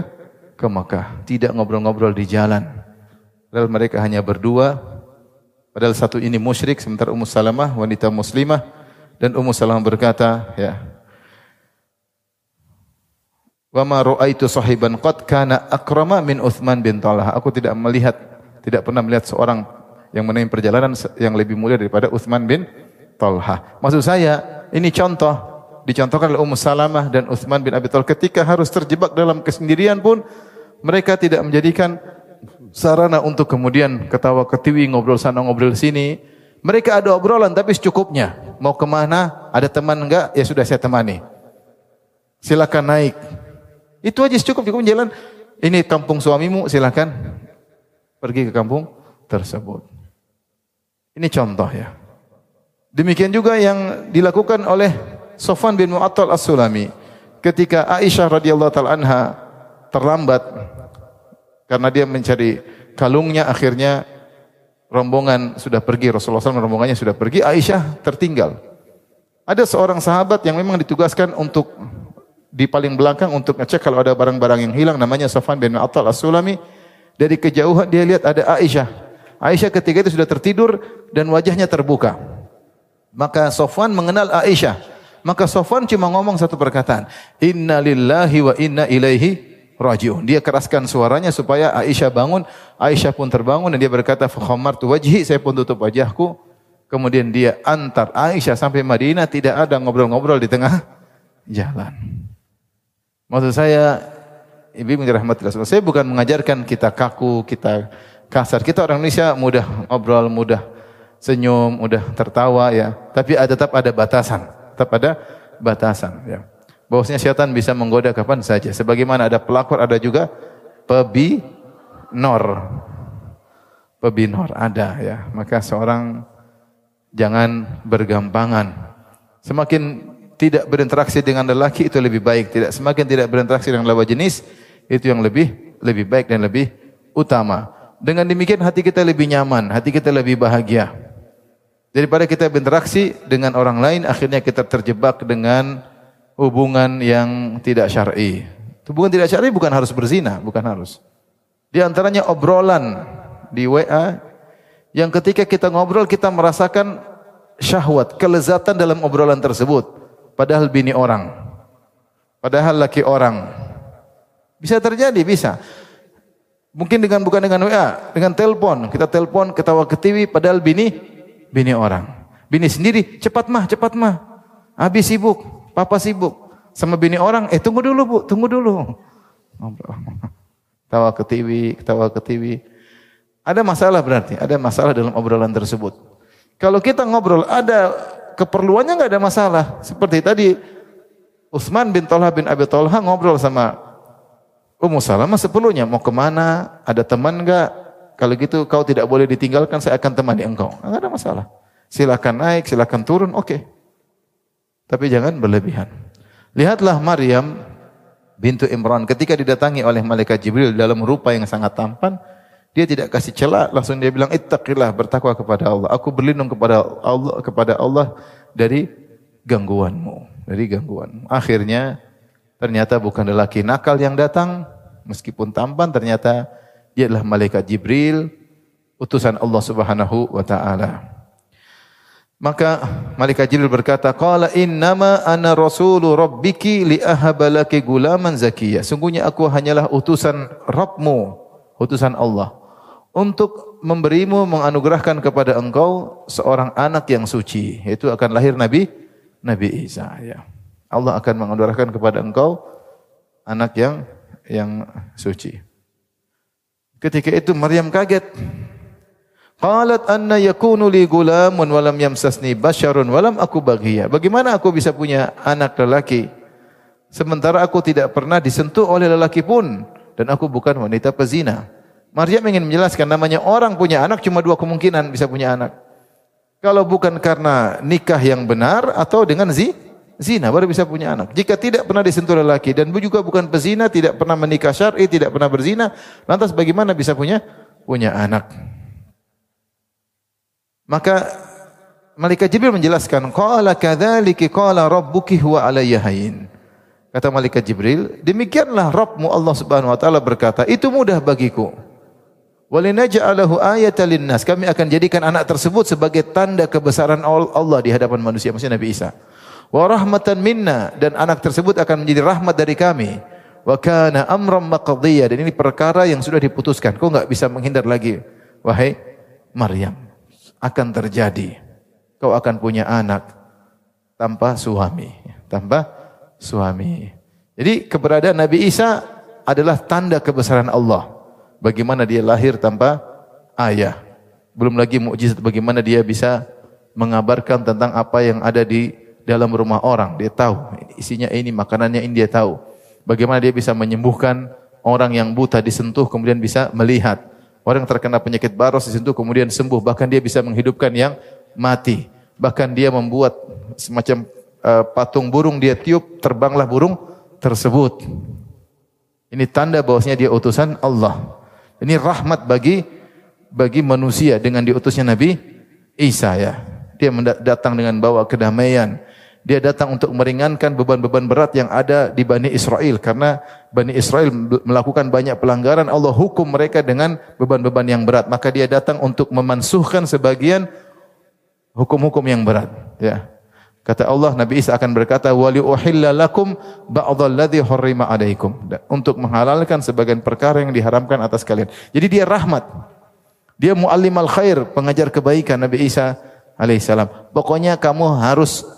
ke Mekah. Tidak ngobrol-ngobrol di jalan. Lalu mereka hanya berdua. Padahal satu ini musyrik sementara Ummu Salamah wanita muslimah dan Ummu Salamah berkata, ya. Wa ma ra'aitu sahiban qad kana akrama min Uthman bin Talha. Aku tidak melihat, tidak pernah melihat seorang yang menemani perjalanan yang lebih mulia daripada Uthman bin Talha. Maksud saya, ini contoh dicontohkan oleh Ummu Salamah dan Uthman bin Abi Talha ketika harus terjebak dalam kesendirian pun mereka tidak menjadikan sarana untuk kemudian ketawa ketiwi ngobrol sana ngobrol sini mereka ada obrolan tapi secukupnya. Mau ke mana? Ada teman enggak? Ya sudah saya temani. Silakan naik. Itu aja cukup cukup jalan. Ini kampung suamimu, silakan pergi ke kampung tersebut. Ini contoh ya. Demikian juga yang dilakukan oleh Sofan bin Mu'attal As-Sulami ketika Aisyah radhiyallahu taala anha terlambat karena dia mencari kalungnya akhirnya rombongan sudah pergi, Rasulullah SAW rombongannya sudah pergi, Aisyah tertinggal. Ada seorang sahabat yang memang ditugaskan untuk di paling belakang untuk ngecek kalau ada barang-barang yang hilang namanya Safan bin Attal As-Sulami. Dari kejauhan dia lihat ada Aisyah. Aisyah ketika itu sudah tertidur dan wajahnya terbuka. Maka Sofwan mengenal Aisyah. Maka Sofwan cuma ngomong satu perkataan. Inna lillahi wa inna ilaihi rajiun. Dia keraskan suaranya supaya Aisyah bangun. Aisyah pun terbangun dan dia berkata, tu wajhi, saya pun tutup wajahku." Kemudian dia antar Aisyah sampai Madinah, tidak ada ngobrol-ngobrol di tengah jalan. Maksud saya, Ibu rahmatillah, saya bukan mengajarkan kita kaku, kita kasar. Kita orang Indonesia mudah ngobrol, mudah senyum, mudah tertawa ya. Tapi ada tetap ada batasan. Tetap ada batasan ya. Bahwasanya syaitan bisa menggoda kapan saja. Sebagaimana ada pelakor, ada juga pebinor. Pebinor ada ya. Maka seorang jangan bergampangan. Semakin tidak berinteraksi dengan lelaki itu lebih baik. Tidak semakin tidak berinteraksi dengan lawan jenis itu yang lebih lebih baik dan lebih utama. Dengan demikian hati kita lebih nyaman, hati kita lebih bahagia. Daripada kita berinteraksi dengan orang lain, akhirnya kita terjebak dengan hubungan yang tidak syar'i. Hubungan tidak syar'i bukan harus berzina, bukan harus. Di antaranya obrolan di WA yang ketika kita ngobrol kita merasakan syahwat, kelezatan dalam obrolan tersebut. Padahal bini orang. Padahal laki orang. Bisa terjadi, bisa. Mungkin dengan bukan dengan WA, dengan telepon. Kita telepon, ketawa ke TV, padahal bini, bini orang. Bini sendiri, cepat mah, cepat mah. Habis sibuk, papa sibuk. Sama bini orang, eh tunggu dulu bu, tunggu dulu. Ketawa ke TV, ketawa ke TV. Ada masalah berarti, ada masalah dalam obrolan tersebut. Kalau kita ngobrol, ada keperluannya nggak ada masalah. Seperti tadi, Utsman bin Talha bin Abi Talha ngobrol sama Ummu Salamah sepenuhnya mau ke mana? Ada teman enggak? Kalau gitu kau tidak boleh ditinggalkan, saya akan temani engkau. Enggak ada masalah. Silakan naik, silakan turun, oke. Okay. Tapi jangan berlebihan. Lihatlah Maryam bintu Imran ketika didatangi oleh malaikat Jibril dalam rupa yang sangat tampan, dia tidak kasih celah, langsung dia bilang ittaqillah, bertakwa kepada Allah. Aku berlindung kepada Allah kepada Allah dari gangguanmu, dari gangguan. Akhirnya Ternyata bukan lelaki nakal yang datang, meskipun tampan ternyata dia adalah malaikat Jibril, utusan Allah Subhanahu wa taala. Maka malaikat Jibril berkata, "Qala innama ana rasulu rabbiki li ahabalaki gulaman zakiyya." Sungguhnya aku hanyalah utusan Rabbmu, utusan Allah untuk memberimu menganugerahkan kepada engkau seorang anak yang suci, yaitu akan lahir Nabi Nabi Isa ya. Allah akan menganugerahkan kepada engkau anak yang yang suci. Ketika itu Maryam kaget. Qalat anna yakunu li gulamun walam yamsasni basyarun walam aku baghiya. Bagaimana aku bisa punya anak lelaki sementara aku tidak pernah disentuh oleh lelaki pun dan aku bukan wanita pezina. Maryam ingin menjelaskan namanya orang punya anak cuma dua kemungkinan bisa punya anak. Kalau bukan karena nikah yang benar atau dengan zi, zina baru bisa punya anak. Jika tidak pernah disentuh lelaki dan juga bukan pezina, tidak pernah menikah syar'i, tidak pernah berzina, lantas bagaimana bisa punya punya anak? Maka Malaikat Jibril menjelaskan, "Qala kadzalika qala rabbuki huwa alayya hayyin." Kata Malaikat Jibril, demikianlah Rabbmu Allah Subhanahu wa taala berkata, itu mudah bagiku. Walinaj'alahu ayatan linnas. Kami akan jadikan anak tersebut sebagai tanda kebesaran Allah di hadapan manusia, maksudnya Nabi Isa wa rahmatan minna dan anak tersebut akan menjadi rahmat dari kami. Wa kana amran dan ini perkara yang sudah diputuskan. Kau enggak bisa menghindar lagi. Wahai Maryam, akan terjadi. Kau akan punya anak tanpa suami, tanpa suami. Jadi keberadaan Nabi Isa adalah tanda kebesaran Allah. Bagaimana dia lahir tanpa ayah. Belum lagi mukjizat bagaimana dia bisa mengabarkan tentang apa yang ada di dalam rumah orang. Dia tahu isinya ini, makanannya ini dia tahu. Bagaimana dia bisa menyembuhkan orang yang buta disentuh kemudian bisa melihat. Orang terkena penyakit baros disentuh kemudian sembuh. Bahkan dia bisa menghidupkan yang mati. Bahkan dia membuat semacam uh, patung burung dia tiup terbanglah burung tersebut. Ini tanda bahwasanya dia utusan Allah. Ini rahmat bagi bagi manusia dengan diutusnya Nabi Isa ya. Dia datang dengan bawa kedamaian, dia datang untuk meringankan beban-beban berat yang ada di Bani Israel. Karena Bani Israel melakukan banyak pelanggaran Allah hukum mereka dengan beban-beban yang berat. Maka dia datang untuk memansuhkan sebagian hukum-hukum yang berat ya. Kata Allah Nabi Isa akan berkata wali uhilla lakum ba'dalladzi harrima alaikum. Untuk menghalalkan sebagian perkara yang diharamkan atas kalian. Jadi dia rahmat. Dia muallim al khair pengajar kebaikan Nabi Isa alaihissalam. Pokoknya kamu harus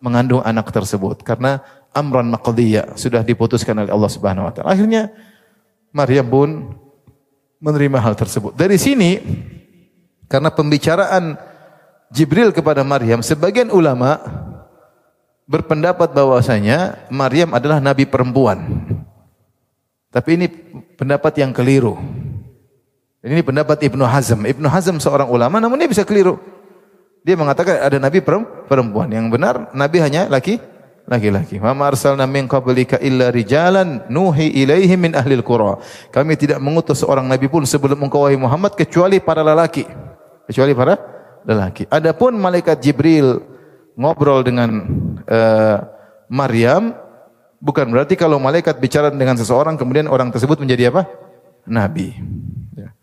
mengandung anak tersebut karena amran maqdiyah sudah diputuskan oleh Allah Subhanahu wa taala. Akhirnya Maryam pun menerima hal tersebut. Dari sini karena pembicaraan Jibril kepada Maryam, sebagian ulama berpendapat bahwasanya Maryam adalah nabi perempuan. Tapi ini pendapat yang keliru. Ini pendapat Ibnu Hazm. Ibnu Hazm seorang ulama namun dia bisa keliru. Dia mengatakan ada nabi perempuan. Yang benar nabi hanya laki laki-laki. Ma arsalna min qablika illa rijalan nuhi ilaihim min ahlil qura. Kami tidak mengutus seorang nabi pun sebelum engkau wahai Muhammad kecuali para lelaki. Kecuali para lelaki. Adapun malaikat Jibril ngobrol dengan uh, Maryam bukan berarti kalau malaikat bicara dengan seseorang kemudian orang tersebut menjadi apa? Nabi. Ya.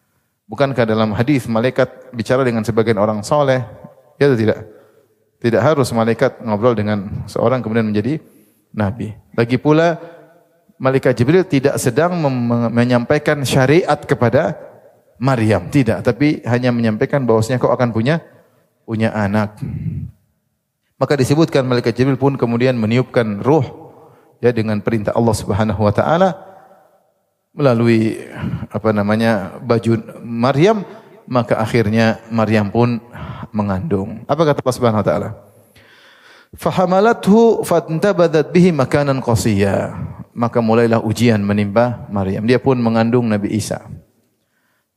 Bukankah dalam hadis malaikat bicara dengan sebagian orang soleh Atau tidak? Tidak harus malaikat ngobrol dengan seorang kemudian menjadi nabi. Lagi pula malaikat Jibril tidak sedang menyampaikan syariat kepada Maryam, tidak, tapi hanya menyampaikan bahwasanya kau akan punya punya anak. Maka disebutkan malaikat Jibril pun kemudian meniupkan ruh ya dengan perintah Allah Subhanahu wa taala melalui apa namanya baju Maryam maka akhirnya Maryam pun mengandung. Apa kata Allah Subhanahu wa taala? Fahamalathu fantabadat bihi makanan qasiyya. Maka mulailah ujian menimpa Maryam. Dia pun mengandung Nabi Isa.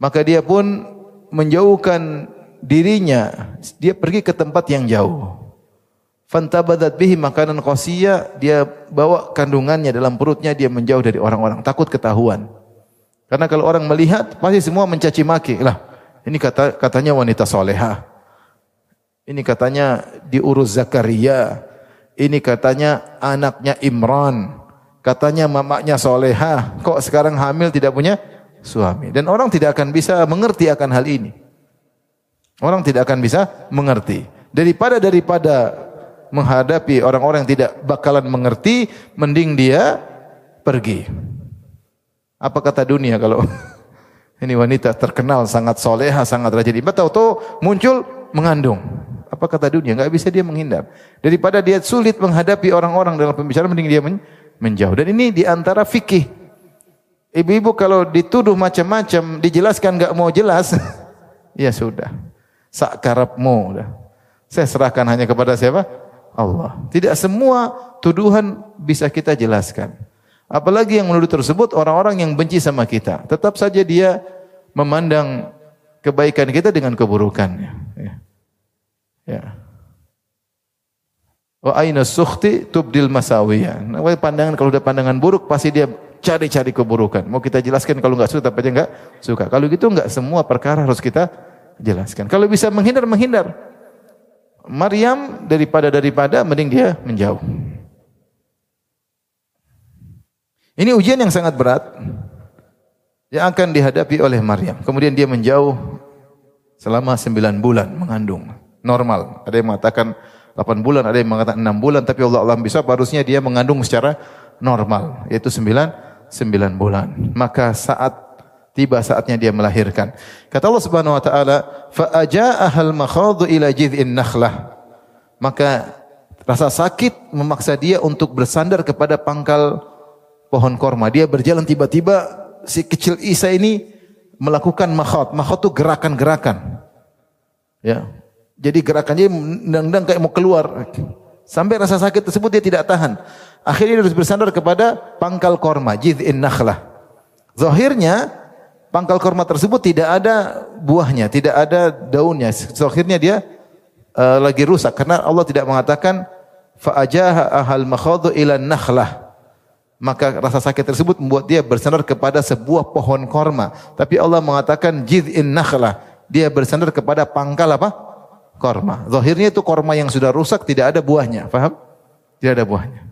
Maka dia pun menjauhkan dirinya, dia pergi ke tempat yang jauh. Fantabadat bihi makanan qasiyya, dia bawa kandungannya dalam perutnya, dia menjauh dari orang-orang, takut ketahuan. Karena kalau orang melihat, pasti semua mencaci maki. Lah, ini kata katanya wanita soleha. Ini katanya diurus Zakaria. Ini katanya anaknya Imran. Katanya mamanya soleha. Kok sekarang hamil tidak punya suami? Dan orang tidak akan bisa mengerti akan hal ini. Orang tidak akan bisa mengerti. Daripada daripada menghadapi orang-orang yang tidak bakalan mengerti, mending dia pergi. Apa kata dunia kalau Ini wanita terkenal sangat soleha, sangat rajin ibadah. Tahu-tahu muncul mengandung. Apa kata dunia? Enggak bisa dia menghindar. Daripada dia sulit menghadapi orang-orang dalam pembicaraan, mending dia menjauh. Dan ini di antara fikih. Ibu-ibu kalau dituduh macam-macam, dijelaskan enggak mau jelas, ya sudah. Sakarapmu. Saya serahkan hanya kepada siapa? Allah. Tidak semua tuduhan bisa kita jelaskan. Apalagi yang menuduh tersebut orang-orang yang benci sama kita. Tetap saja dia memandang kebaikan kita dengan keburukannya. Ya. ya. Wa aina sukhti tubdil masawiya. Nah, pandangan kalau udah pandangan buruk pasti dia cari-cari keburukan. Mau kita jelaskan kalau enggak suka tapi aja enggak suka. Kalau gitu enggak semua perkara harus kita jelaskan. Kalau bisa menghindar menghindar. Maryam daripada daripada mending dia menjauh. Ini ujian yang sangat berat yang akan dihadapi oleh Maryam. Kemudian dia menjauh selama sembilan bulan mengandung. Normal. Ada yang mengatakan 8 bulan, ada yang mengatakan 6 bulan, tapi Allah alam bisa harusnya dia mengandung secara normal, yaitu 9 9 bulan. Maka saat tiba saatnya dia melahirkan. Kata Allah Subhanahu wa taala, "Fa aja'ahal makhadhu ila jid'in nakhlah." Maka rasa sakit memaksa dia untuk bersandar kepada pangkal pohon korma. Dia berjalan tiba-tiba si kecil Isa ini melakukan makhot. Makhot itu gerakan-gerakan. Ya. Jadi gerakannya nendang kayak mau keluar. Sampai rasa sakit tersebut dia tidak tahan. Akhirnya dia harus bersandar kepada pangkal korma, jid'in nakhlah. Zahirnya pangkal korma tersebut tidak ada buahnya, tidak ada daunnya. Zahirnya dia uh, lagi rusak karena Allah tidak mengatakan fa'ajaha ahal makhadhu ila nakhlah maka rasa sakit tersebut membuat dia bersandar kepada sebuah pohon korma. Tapi Allah mengatakan jid'in nakhlah. Dia bersandar kepada pangkal apa? Korma. Zahirnya itu korma yang sudah rusak, tidak ada buahnya. Faham? Tidak ada buahnya.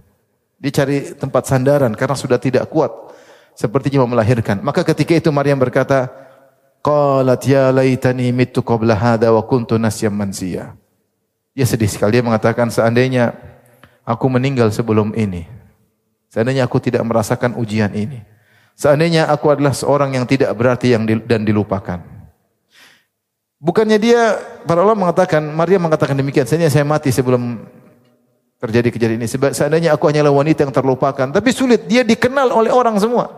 Dia cari tempat sandaran karena sudah tidak kuat. Sepertinya mau melahirkan. Maka ketika itu Maryam berkata, Qalat ya laitani mitu qabla hadha wa kuntu nasyam mansiya. Dia sedih sekali. Dia mengatakan seandainya aku meninggal sebelum ini. Seandainya aku tidak merasakan ujian ini. Seandainya aku adalah seorang yang tidak berarti yang di, dan dilupakan. Bukannya dia, para ulama mengatakan, Maria mengatakan demikian, seandainya saya mati sebelum terjadi kejadian ini. Seandainya aku hanyalah wanita yang terlupakan. Tapi sulit, dia dikenal oleh orang semua.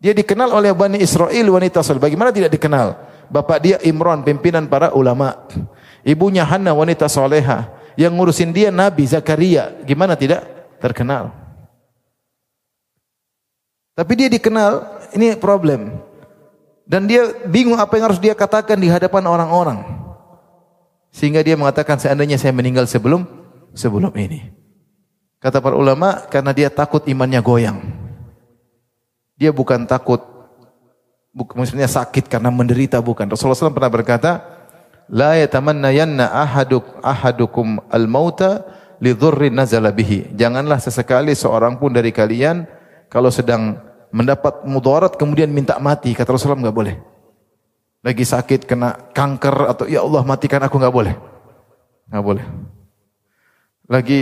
Dia dikenal oleh Bani Israel wanita saleh. Bagaimana tidak dikenal? Bapak dia Imran, pimpinan para ulama. Ibunya Hanna, wanita soleha. Yang ngurusin dia Nabi Zakaria. Gimana tidak terkenal? Tapi dia dikenal, ini problem. Dan dia bingung apa yang harus dia katakan di hadapan orang-orang. Sehingga dia mengatakan seandainya saya meninggal sebelum sebelum ini. Kata para ulama karena dia takut imannya goyang. Dia bukan takut maksudnya sakit karena menderita bukan. Rasulullah SAW pernah berkata, "La yatamannayanna ahaduk ahadukum al-mauta li dhurrin nazala bihi." Janganlah sesekali seorang pun dari kalian kalau sedang mendapat mudarat kemudian minta mati. Kata Rasulullah enggak boleh. Lagi sakit kena kanker atau ya Allah matikan aku enggak boleh. Enggak boleh. Lagi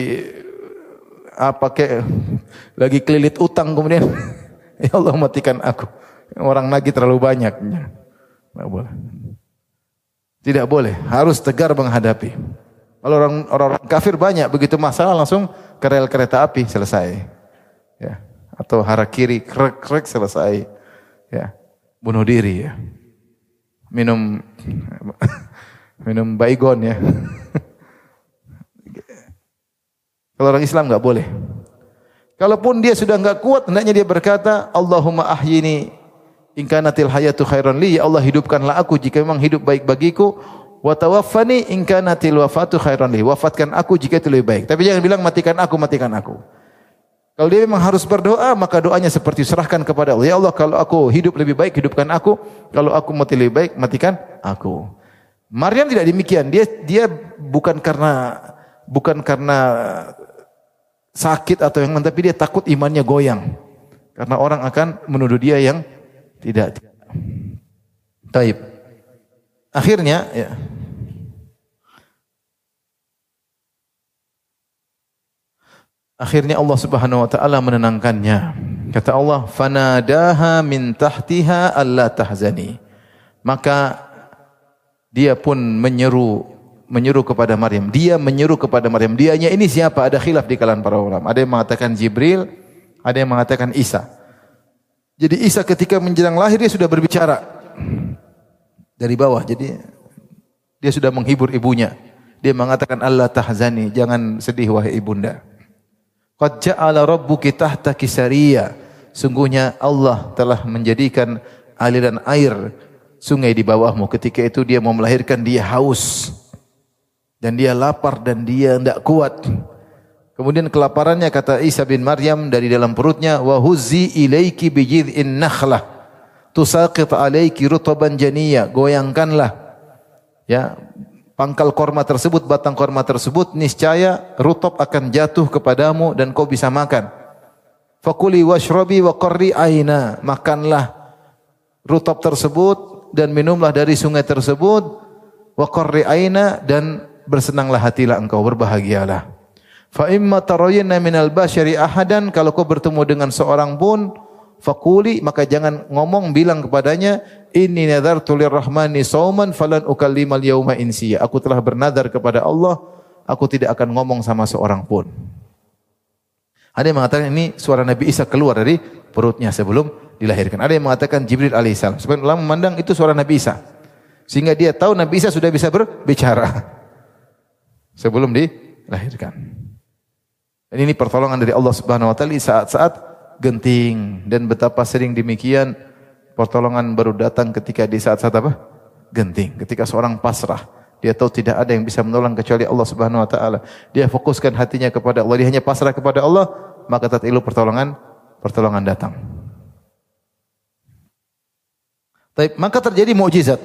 apa kayak lagi kelilit utang kemudian Ya Allah matikan aku. Orang nagih terlalu banyak. Tidak boleh. Tidak boleh. Harus tegar menghadapi. Kalau orang, orang, kafir banyak, begitu masalah langsung ke rel kereta api selesai. Ya. Atau hara kiri krek krek selesai. Ya. Bunuh diri ya. Minum minum baygon ya. Kalau orang Islam nggak boleh. Kalaupun dia sudah enggak kuat, hendaknya dia berkata, Allahumma ahyini in kanatil hayatu khairan li, ya Allah hidupkanlah aku jika memang hidup baik bagiku, wa tawaffani in kanatil wafatu khairan li, wafatkan aku jika itu lebih baik. Tapi jangan bilang matikan aku, matikan aku. Kalau dia memang harus berdoa, maka doanya seperti serahkan kepada Allah. Ya Allah, kalau aku hidup lebih baik, hidupkan aku. Kalau aku mati lebih baik, matikan aku. Maryam tidak demikian. Dia dia bukan karena bukan karena sakit atau yang lain, tapi dia takut imannya goyang. Karena orang akan menuduh dia yang tidak. Taib. Akhirnya, ya. Akhirnya Allah Subhanahu wa taala menenangkannya. Kata Allah, "Fanadaha min tahtiha alla tahzani." Maka dia pun menyeru menyeru kepada Maryam. Dia menyeru kepada Maryam. Dianya ini siapa? Ada khilaf di kalangan para ulama. Ada yang mengatakan Jibril, ada yang mengatakan Isa. Jadi Isa ketika menjelang lahir dia sudah berbicara dari bawah. Jadi dia sudah menghibur ibunya. Dia mengatakan Allah tahzani, jangan sedih wahai ibunda. Qad ja'ala rabbuki tahtaki sariya. Sungguhnya Allah telah menjadikan aliran air sungai di bawahmu. Ketika itu dia mau melahirkan dia haus dan dia lapar dan dia tidak kuat. Kemudian kelaparannya kata Isa bin Maryam dari dalam perutnya wa huzzi ilaiki bijid'in nakhlah tusaqit alaiki rutaban janiyya goyangkanlah ya pangkal korma tersebut batang korma tersebut niscaya rutop akan jatuh kepadamu dan kau bisa makan. Fakuli washrabi wa qarri aina. Makanlah rutop tersebut dan minumlah dari sungai tersebut. Wa qarri aina dan bersenanglah hatilah engkau, berbahagialah. Fa imma tarayna minal basyari ahadan. Kalau kau bertemu dengan seorang pun fakuli maka jangan ngomong bilang kepadanya inni nadartu lirrahmani sauman falan ukallimal yauma insiya. Aku telah bernadar kepada Allah aku tidak akan ngomong sama seorang pun. Ada yang mengatakan ini suara Nabi Isa keluar dari perutnya sebelum dilahirkan. Ada yang mengatakan Jibril alaihissalam. Sebagian ulama memandang itu suara Nabi Isa. Sehingga dia tahu Nabi Isa sudah bisa berbicara sebelum dilahirkan. Dan ini pertolongan dari Allah Subhanahu wa taala saat-saat genting dan betapa sering demikian pertolongan baru datang ketika di saat-saat apa? Genting. Ketika seorang pasrah, dia tahu tidak ada yang bisa menolong kecuali Allah Subhanahu wa taala. Dia fokuskan hatinya kepada Allah, dia hanya pasrah kepada Allah, maka taat ilu pertolongan pertolongan datang. Tapi, maka terjadi mukjizat.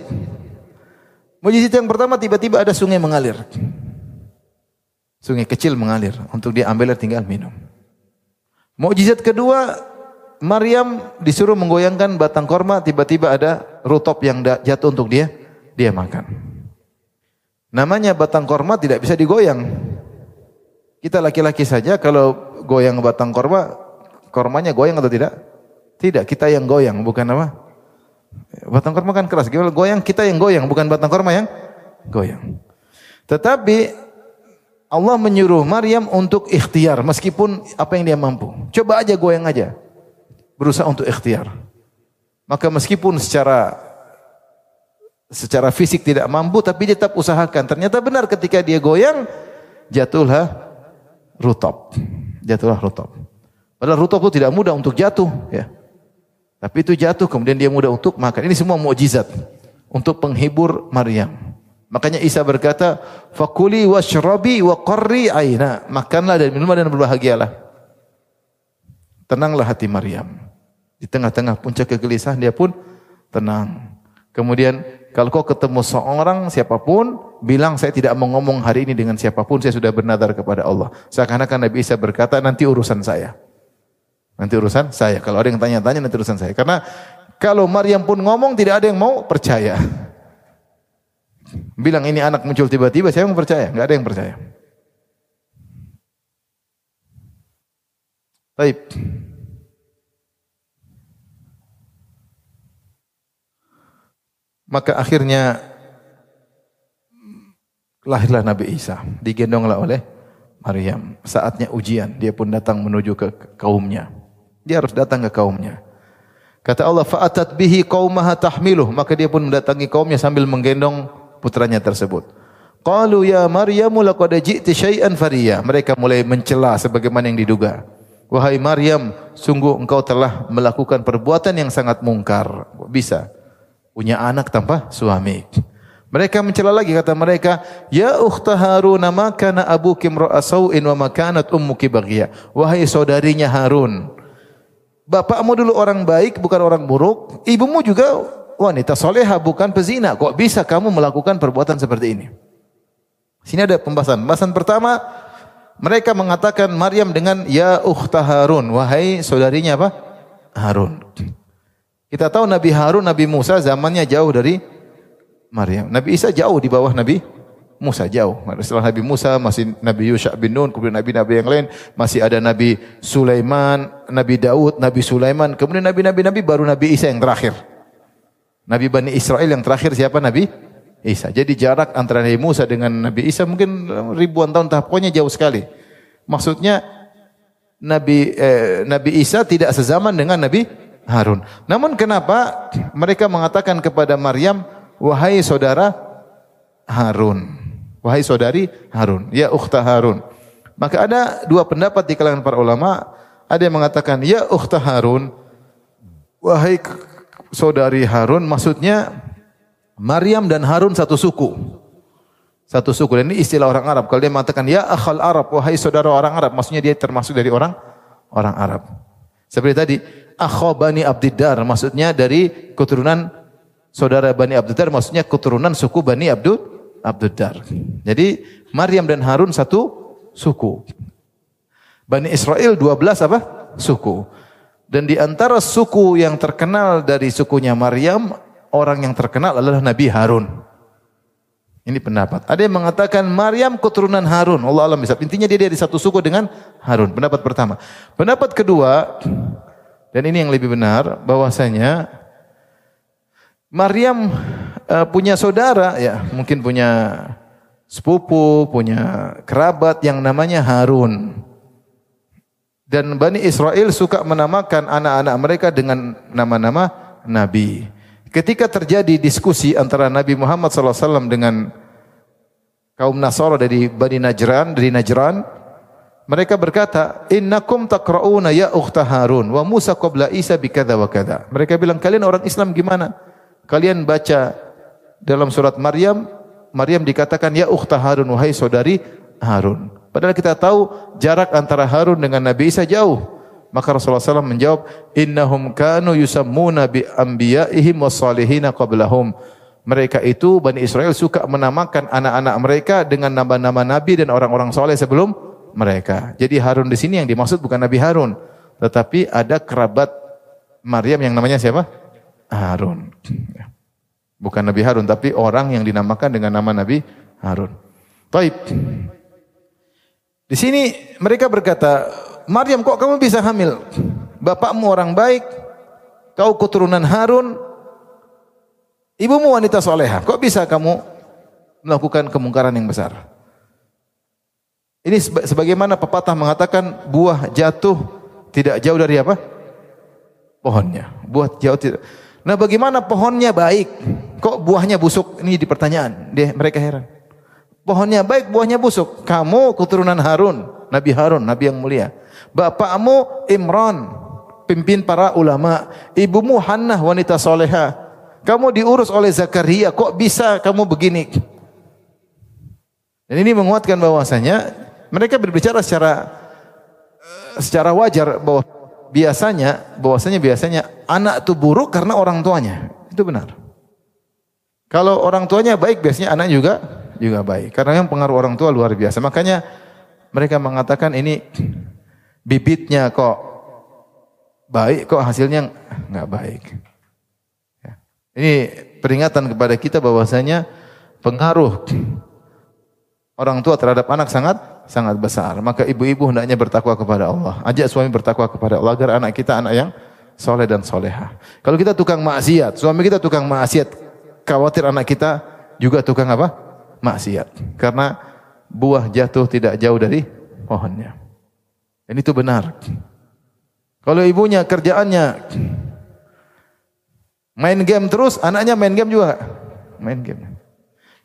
Mukjizat yang pertama tiba-tiba ada sungai mengalir. Sungai kecil mengalir. Untuk dia ambil tinggal minum. Mukjizat kedua, Maryam disuruh menggoyangkan batang korma, tiba-tiba ada rutop yang jatuh untuk dia, dia makan. Namanya batang korma tidak bisa digoyang. Kita laki-laki saja kalau goyang batang korma, kormanya goyang atau tidak? Tidak, kita yang goyang, bukan apa? Batang korma kan keras, gimana goyang? Kita yang goyang, bukan batang korma yang goyang. Tetapi Allah menyuruh Maryam untuk ikhtiar meskipun apa yang dia mampu. Coba aja goyang aja. Berusaha untuk ikhtiar. Maka meskipun secara secara fisik tidak mampu tapi dia tetap usahakan. Ternyata benar ketika dia goyang jatuhlah rutop. Jatuhlah rutop. Padahal rutop itu tidak mudah untuk jatuh ya. Tapi itu jatuh kemudian dia mudah untuk makan. Ini semua mukjizat untuk penghibur Maryam. Makanya Isa berkata, "Fakuli washrabi wa qarri aina." Makanlah dan minumlah dan berbahagialah. Tenanglah hati Maryam. Di tengah-tengah puncak kegelisahan dia pun tenang. Kemudian kalau kau ketemu seorang siapa pun, bilang saya tidak mau ngomong hari ini dengan siapa pun, saya sudah bernadar kepada Allah. Seakan-akan Nabi Isa berkata, nanti urusan saya. Nanti urusan saya. Kalau ada yang tanya-tanya, nanti urusan saya. Karena kalau Maryam pun ngomong, tidak ada yang mau percaya. Bilang ini anak muncul tiba-tiba, saya mau percaya. Nggak ada yang percaya. Baik. Maka akhirnya lahirlah Nabi Isa, digendonglah oleh Maryam. Saatnya ujian, dia pun datang menuju ke kaumnya. Dia harus datang ke kaumnya. Kata Allah, fa'atat bihi qaumaha tahmiluh. Maka dia pun mendatangi kaumnya sambil menggendong putranya tersebut. Qalu ya Maryamu laqad ji'ti syai'an fariya. Mereka mulai mencela sebagaimana yang diduga. Wahai Maryam, sungguh engkau telah melakukan perbuatan yang sangat mungkar. Bisa punya anak tanpa suami. Mereka mencela lagi kata mereka, "Ya ukhta Harun, ma kana abuki ra'asauin wa ma kanat ummuki baghiya." Wahai saudarinya Harun, bapakmu dulu orang baik bukan orang buruk, ibumu juga wanita soleha bukan pezina. Kok bisa kamu melakukan perbuatan seperti ini? Sini ada pembahasan. Pembahasan pertama, mereka mengatakan Maryam dengan ya ukhta Harun, wahai saudarinya apa? Harun. Kita tahu Nabi Harun, Nabi Musa zamannya jauh dari Maryam. Nabi Isa jauh di bawah Nabi Musa jauh. Setelah Nabi Musa masih Nabi Yusha bin Nun, kemudian Nabi-Nabi yang lain, masih ada Nabi Sulaiman, Nabi Daud, Nabi Sulaiman, kemudian Nabi-Nabi Nabi baru Nabi Isa yang terakhir. Nabi Bani Israel yang terakhir siapa Nabi? Isa. Jadi jarak antara Nabi Musa dengan Nabi Isa mungkin ribuan tahun, pokoknya jauh sekali. Maksudnya Nabi eh, Nabi Isa tidak sezaman dengan Nabi Harun. Namun kenapa mereka mengatakan kepada Maryam, wahai saudara Harun. Wahai saudari Harun. Ya ukhta Harun. Maka ada dua pendapat di kalangan para ulama. Ada yang mengatakan, ya ukhta Harun. Wahai saudari Harun. Maksudnya Maryam dan Harun satu suku. Satu suku. Dan ini istilah orang Arab. Kalau dia mengatakan, ya akhal Arab. Wahai saudara orang Arab. Maksudnya dia termasuk dari orang orang Arab. Seperti tadi, akho Bani Abdiddar, maksudnya dari keturunan saudara Bani Abdiddar, maksudnya keturunan suku Bani Abdul Abdiddar. Jadi Maryam dan Harun satu suku. Bani Israel 12 apa? Suku. Dan di antara suku yang terkenal dari sukunya Maryam, orang yang terkenal adalah Nabi Harun. Ini pendapat. Ada yang mengatakan Maryam keturunan Harun. Allah alam bisa. Intinya dia dari satu suku dengan Harun. Pendapat pertama. Pendapat kedua, dan ini yang lebih benar bahwasanya Maryam uh, punya saudara ya, mungkin punya sepupu, punya kerabat yang namanya Harun. Dan Bani Israel suka menamakan anak-anak mereka dengan nama-nama nabi. Ketika terjadi diskusi antara Nabi Muhammad SAW dengan kaum Nasara dari Bani Najran, dari Najran, mereka berkata, "Innakum taqra'una ya ukhta Harun wa Musa qabla Isa bikadza wa kadza." Mereka bilang, "Kalian orang Islam gimana? Kalian baca dalam surat Maryam, Maryam dikatakan ya ukhta Harun wahai saudari Harun. Padahal kita tahu jarak antara Harun dengan Nabi Isa jauh. Maka Rasulullah SAW menjawab, "Innahum kanu yusammuna bi anbiya'ihim salihina qablahum." Mereka itu Bani Israel suka menamakan anak-anak mereka dengan nama-nama nabi dan orang-orang soleh sebelum mereka. Jadi Harun di sini yang dimaksud bukan Nabi Harun, tetapi ada kerabat Maryam yang namanya siapa? Harun. Bukan Nabi Harun, tapi orang yang dinamakan dengan nama Nabi Harun. Taib. Di sini mereka berkata, Maryam kok kamu bisa hamil? Bapakmu orang baik, kau keturunan Harun, ibumu wanita soleha. Kok bisa kamu melakukan kemungkaran yang besar? Ini sebagaimana pepatah mengatakan buah jatuh tidak jauh dari apa? Pohonnya. Buah jauh tidak. Nah bagaimana pohonnya baik, kok buahnya busuk? Ini di pertanyaan. Dia, mereka heran. Pohonnya baik, buahnya busuk. Kamu keturunan Harun, Nabi Harun, Nabi yang mulia. Bapakmu Imran, pimpin para ulama. Ibumu Hannah, wanita soleha. Kamu diurus oleh Zakaria, kok bisa kamu begini? Dan ini menguatkan bahwasanya mereka berbicara secara eh, secara wajar bahwa biasanya bahwasanya biasanya anak itu buruk karena orang tuanya. Itu benar. Kalau orang tuanya baik biasanya anak juga juga baik. Karena yang pengaruh orang tua luar biasa. Makanya mereka mengatakan ini bibitnya kok baik kok hasilnya nggak baik. Ya. Ini peringatan kepada kita bahwasanya pengaruh orang tua terhadap anak sangat sangat besar. Maka ibu-ibu hendaknya bertakwa kepada Allah. Ajak suami bertakwa kepada Allah agar anak kita anak yang soleh dan soleha. Kalau kita tukang maksiat, suami kita tukang maksiat, khawatir anak kita juga tukang apa? Maksiat. Karena buah jatuh tidak jauh dari pohonnya. Dan itu benar. Kalau ibunya kerjaannya main game terus, anaknya main game juga. Main game.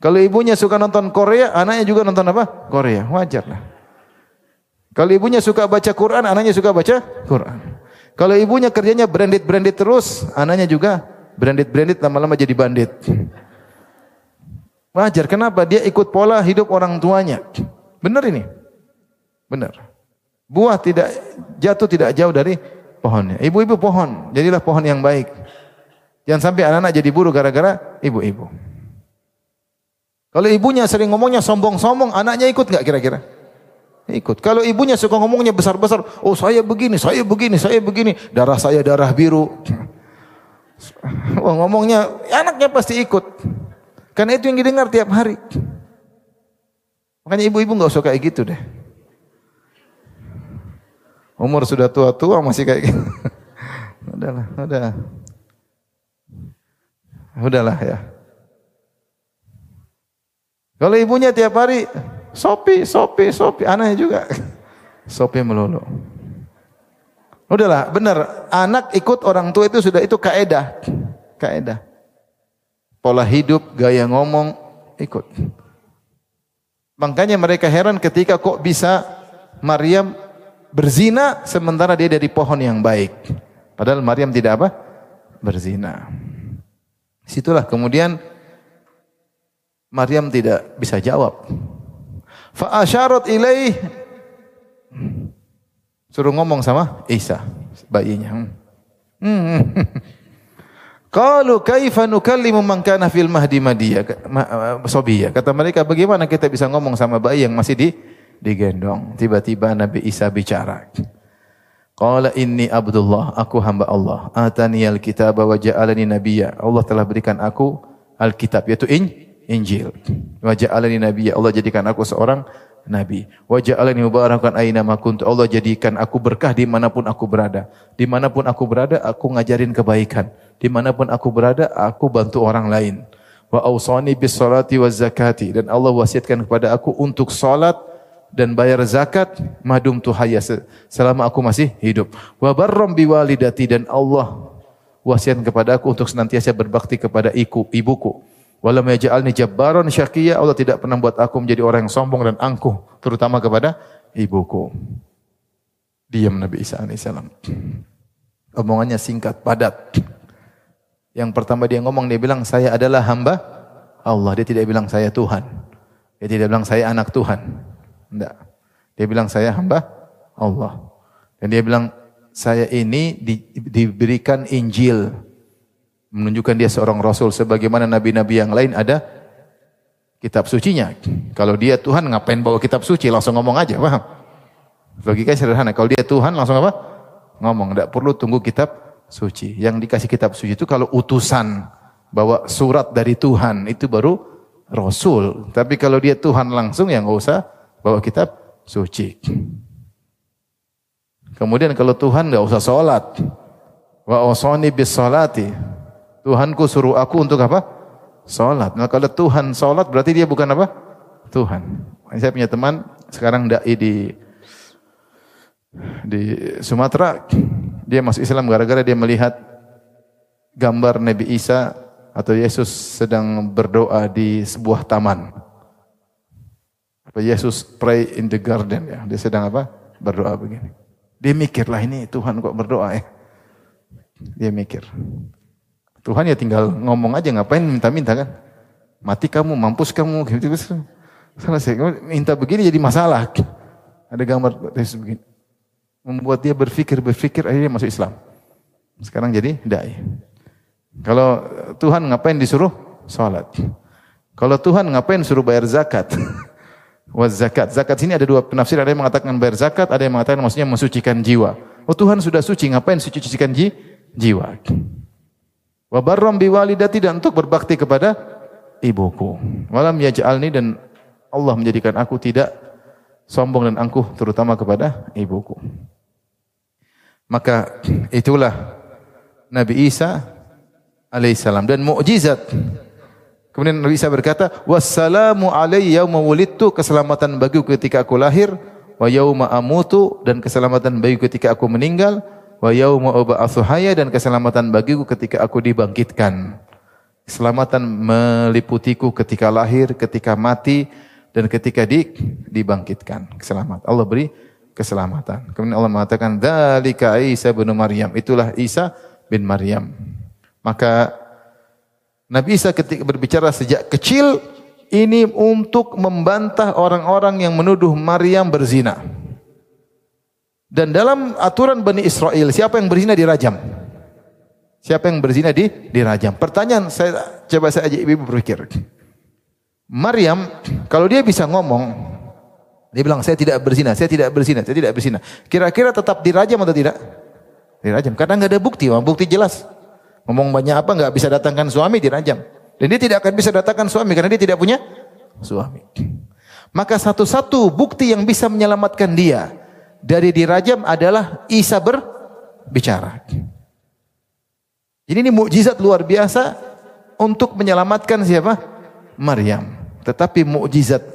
Kalau ibunya suka nonton Korea, anaknya juga nonton apa? Korea. Wajar lah. Kalau ibunya suka baca Quran, anaknya suka baca Quran. Kalau ibunya kerjanya branded-branded terus, anaknya juga branded-branded lama-lama jadi bandit. Wajar. Kenapa? Dia ikut pola hidup orang tuanya. Benar ini? Benar. Buah tidak jatuh tidak jauh dari pohonnya. Ibu-ibu pohon, jadilah pohon yang baik. Jangan sampai anak-anak jadi buruh gara-gara ibu-ibu. Kalau ibunya sering ngomongnya sombong-sombong, anaknya ikut nggak kira-kira? Ikut. Kalau ibunya suka ngomongnya besar-besar, oh saya begini, saya begini, saya begini, darah saya darah biru. Oh, ngomongnya anaknya pasti ikut. Karena itu yang didengar tiap hari. Makanya ibu-ibu nggak usah kayak gitu deh. Umur sudah tua-tua masih kayak gitu. Udahlah, udah. Udahlah ya. Kalau ibunya tiap hari sopi, sopi, sopi, anaknya juga sopi melulu. Udahlah, benar. Anak ikut orang tua itu sudah itu kaedah. Kaedah. Pola hidup, gaya ngomong, ikut. Makanya mereka heran ketika kok bisa Maryam berzina sementara dia dari pohon yang baik. Padahal Maryam tidak apa? Berzina. Situlah kemudian Maryam tidak bisa jawab. Fa asyarat ilaih suruh ngomong sama Isa bayinya. Hmm. Qalu kaifa nukallimu man kana fil mahdi madiya sobiya. Kata mereka bagaimana kita bisa ngomong sama bayi yang masih di digendong. Tiba-tiba Nabi Isa bicara. Qala inni abdullah, aku hamba Allah. Atani alkitab wa ja'alani nabiyya. Allah telah berikan aku alkitab yaitu in Injil. Wa ja'alani nabiyya. Allah jadikan aku seorang nabi. Wa ja'alani mubarakan aina ma kuntu. Allah jadikan aku berkah di mana pun aku berada. Di mana pun aku berada, aku ngajarin kebaikan. Di mana pun aku berada, aku bantu orang lain. Wa awsani bis salati wa zakati. Dan Allah wasiatkan kepada aku untuk salat dan bayar zakat madum tuhaya selama aku masih hidup. Wa barram biwalidati dan Allah wasiatkan kepada aku untuk senantiasa berbakti kepada iku, ibuku. Walam yaj'alni jabbaran syaqiyya. Allah tidak pernah buat aku menjadi orang yang sombong dan angkuh, terutama kepada ibuku. Diam Nabi Isa alaihissalam. Omongannya singkat, padat. Yang pertama dia ngomong, dia bilang, saya adalah hamba Allah. Dia tidak bilang saya Tuhan. Dia tidak bilang saya anak Tuhan. Tidak. Dia bilang saya hamba Allah. Dan dia bilang, saya ini di, diberikan Injil menunjukkan dia seorang rasul sebagaimana nabi-nabi yang lain ada kitab sucinya. Kalau dia Tuhan ngapain bawa kitab suci langsung ngomong aja, paham? Logikanya sederhana. Kalau dia Tuhan langsung apa? Ngomong, tidak perlu tunggu kitab suci. Yang dikasih kitab suci itu kalau utusan bawa surat dari Tuhan itu baru rasul. Tapi kalau dia Tuhan langsung ya nggak usah bawa kitab suci. Kemudian kalau Tuhan nggak usah sholat. Wa osoni bis salati. Tuhanku suruh aku untuk apa? Salat. Nah, kalau Tuhan salat berarti dia bukan apa? Tuhan. Saya punya teman sekarang dai di di Sumatera. Dia masuk Islam gara-gara dia melihat gambar Nabi Isa atau Yesus sedang berdoa di sebuah taman. Yesus pray in the garden ya. Dia sedang apa? Berdoa begini. Dia mikirlah ini Tuhan kok berdoa ya. Dia mikir. Tuhan ya tinggal ngomong aja ngapain minta-minta kan. Mati kamu, mampus kamu gitu. Selesai. Minta begini jadi masalah. Ada gambar Yesus begini. Membuat dia berpikir-berpikir akhirnya masuk Islam. Sekarang jadi dai. Kalau Tuhan ngapain disuruh? Salat. Kalau Tuhan ngapain suruh bayar zakat? Was zakat. Zakat sini ada dua penafsir. Ada yang mengatakan bayar zakat, ada yang mengatakan maksudnya mensucikan jiwa. Oh Tuhan sudah suci, ngapain suci-sucikan ji? jiwa? Wa barram biwalidati dan untuk berbakti kepada ibuku. Walam yaj'alni dan Allah menjadikan aku tidak sombong dan angkuh terutama kepada ibuku. Maka itulah Nabi Isa alaihissalam dan mukjizat. Kemudian Nabi Isa berkata, "Wassalamu alayya yauma wulidtu," keselamatan bagiku ketika aku lahir, wa yauma amutu dan keselamatan bagiku ketika aku meninggal, wa yauma ub'atsu dan keselamatan bagiku ketika aku dibangkitkan. Keselamatan meliputiku ketika lahir, ketika mati dan ketika di, dibangkitkan. Keselamatan. Allah beri keselamatan. Kemudian Allah mengatakan, "Dzalika Isa bin Maryam." Itulah Isa bin Maryam. Maka Nabi Isa ketika berbicara sejak kecil ini untuk membantah orang-orang yang menuduh Maryam berzina. Dan dalam aturan Bani Israel, siapa yang berzina dirajam? Siapa yang berzina di dirajam? Pertanyaan saya coba saya ajak ibu berpikir. Maryam kalau dia bisa ngomong, dia bilang saya tidak berzina, saya tidak berzina, saya tidak berzina. Kira-kira tetap dirajam atau tidak? Dirajam karena nggak ada bukti, bukti jelas. Ngomong banyak apa nggak bisa datangkan suami dirajam. Dan dia tidak akan bisa datangkan suami karena dia tidak punya suami. Maka satu-satu bukti yang bisa menyelamatkan dia dari dirajam adalah Isa berbicara. Jadi ini mukjizat luar biasa untuk menyelamatkan siapa? Maryam. Tetapi mukjizat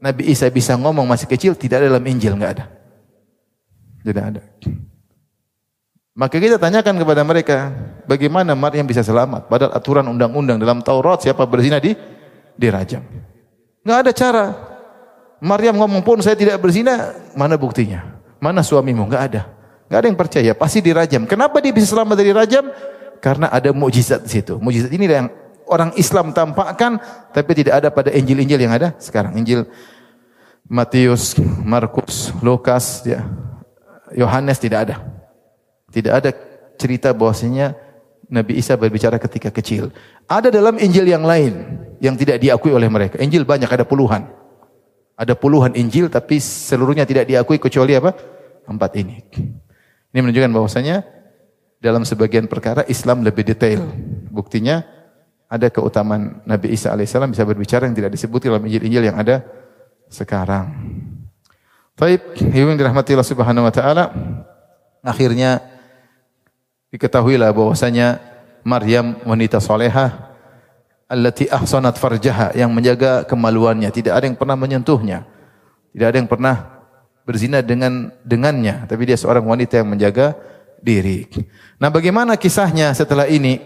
Nabi Isa bisa ngomong masih kecil tidak ada dalam Injil, enggak ada. Tidak ada. Maka kita tanyakan kepada mereka, bagaimana Maryam bisa selamat? Padahal aturan undang-undang dalam Taurat siapa berzina di dirajam. Enggak ada cara. Maryam ngomong pun saya tidak berzina, mana buktinya? Mana suamimu? Enggak ada. Enggak ada yang percaya, pasti dirajam. Kenapa dia bisa selamat dari rajam? Karena ada mukjizat di situ. Mukjizat ini yang orang Islam tampakkan tapi tidak ada pada Injil-Injil yang ada sekarang. Injil Matius, Markus, Lukas, ya. Yohanes tidak ada. Tidak ada cerita bahwasanya Nabi Isa berbicara ketika kecil. Ada dalam Injil yang lain yang tidak diakui oleh mereka. Injil banyak, ada puluhan. Ada puluhan Injil tapi seluruhnya tidak diakui kecuali apa? Empat ini. Ini menunjukkan bahwasanya dalam sebagian perkara Islam lebih detail. Buktinya ada keutamaan Nabi Isa alaihissalam bisa berbicara yang tidak disebut dalam Injil-Injil yang ada sekarang. Baik, yang dirahmati Allah Subhanahu wa taala. Akhirnya Diketahuilah bahwasanya Maryam wanita solehah allati ahsanat farjaha yang menjaga kemaluannya, tidak ada yang pernah menyentuhnya. Tidak ada yang pernah berzina dengan dengannya, tapi dia seorang wanita yang menjaga diri. Nah, bagaimana kisahnya setelah ini?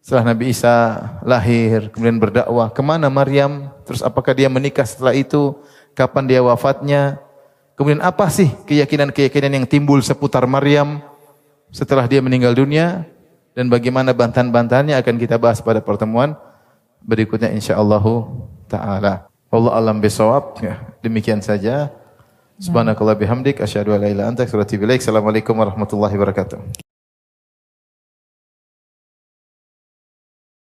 Setelah Nabi Isa lahir, kemudian berdakwah, ke mana Maryam? Terus apakah dia menikah setelah itu? Kapan dia wafatnya? Kemudian apa sih keyakinan-keyakinan yang timbul seputar Maryam? setelah dia meninggal dunia dan bagaimana bantahan-bantahannya akan kita bahas pada pertemuan berikutnya insyaallah taala. Allah alam bisawab. Ya, demikian saja. Subhanakallah bihamdik asyhadu wa. Assalamualaikum warahmatullahi wabarakatuh.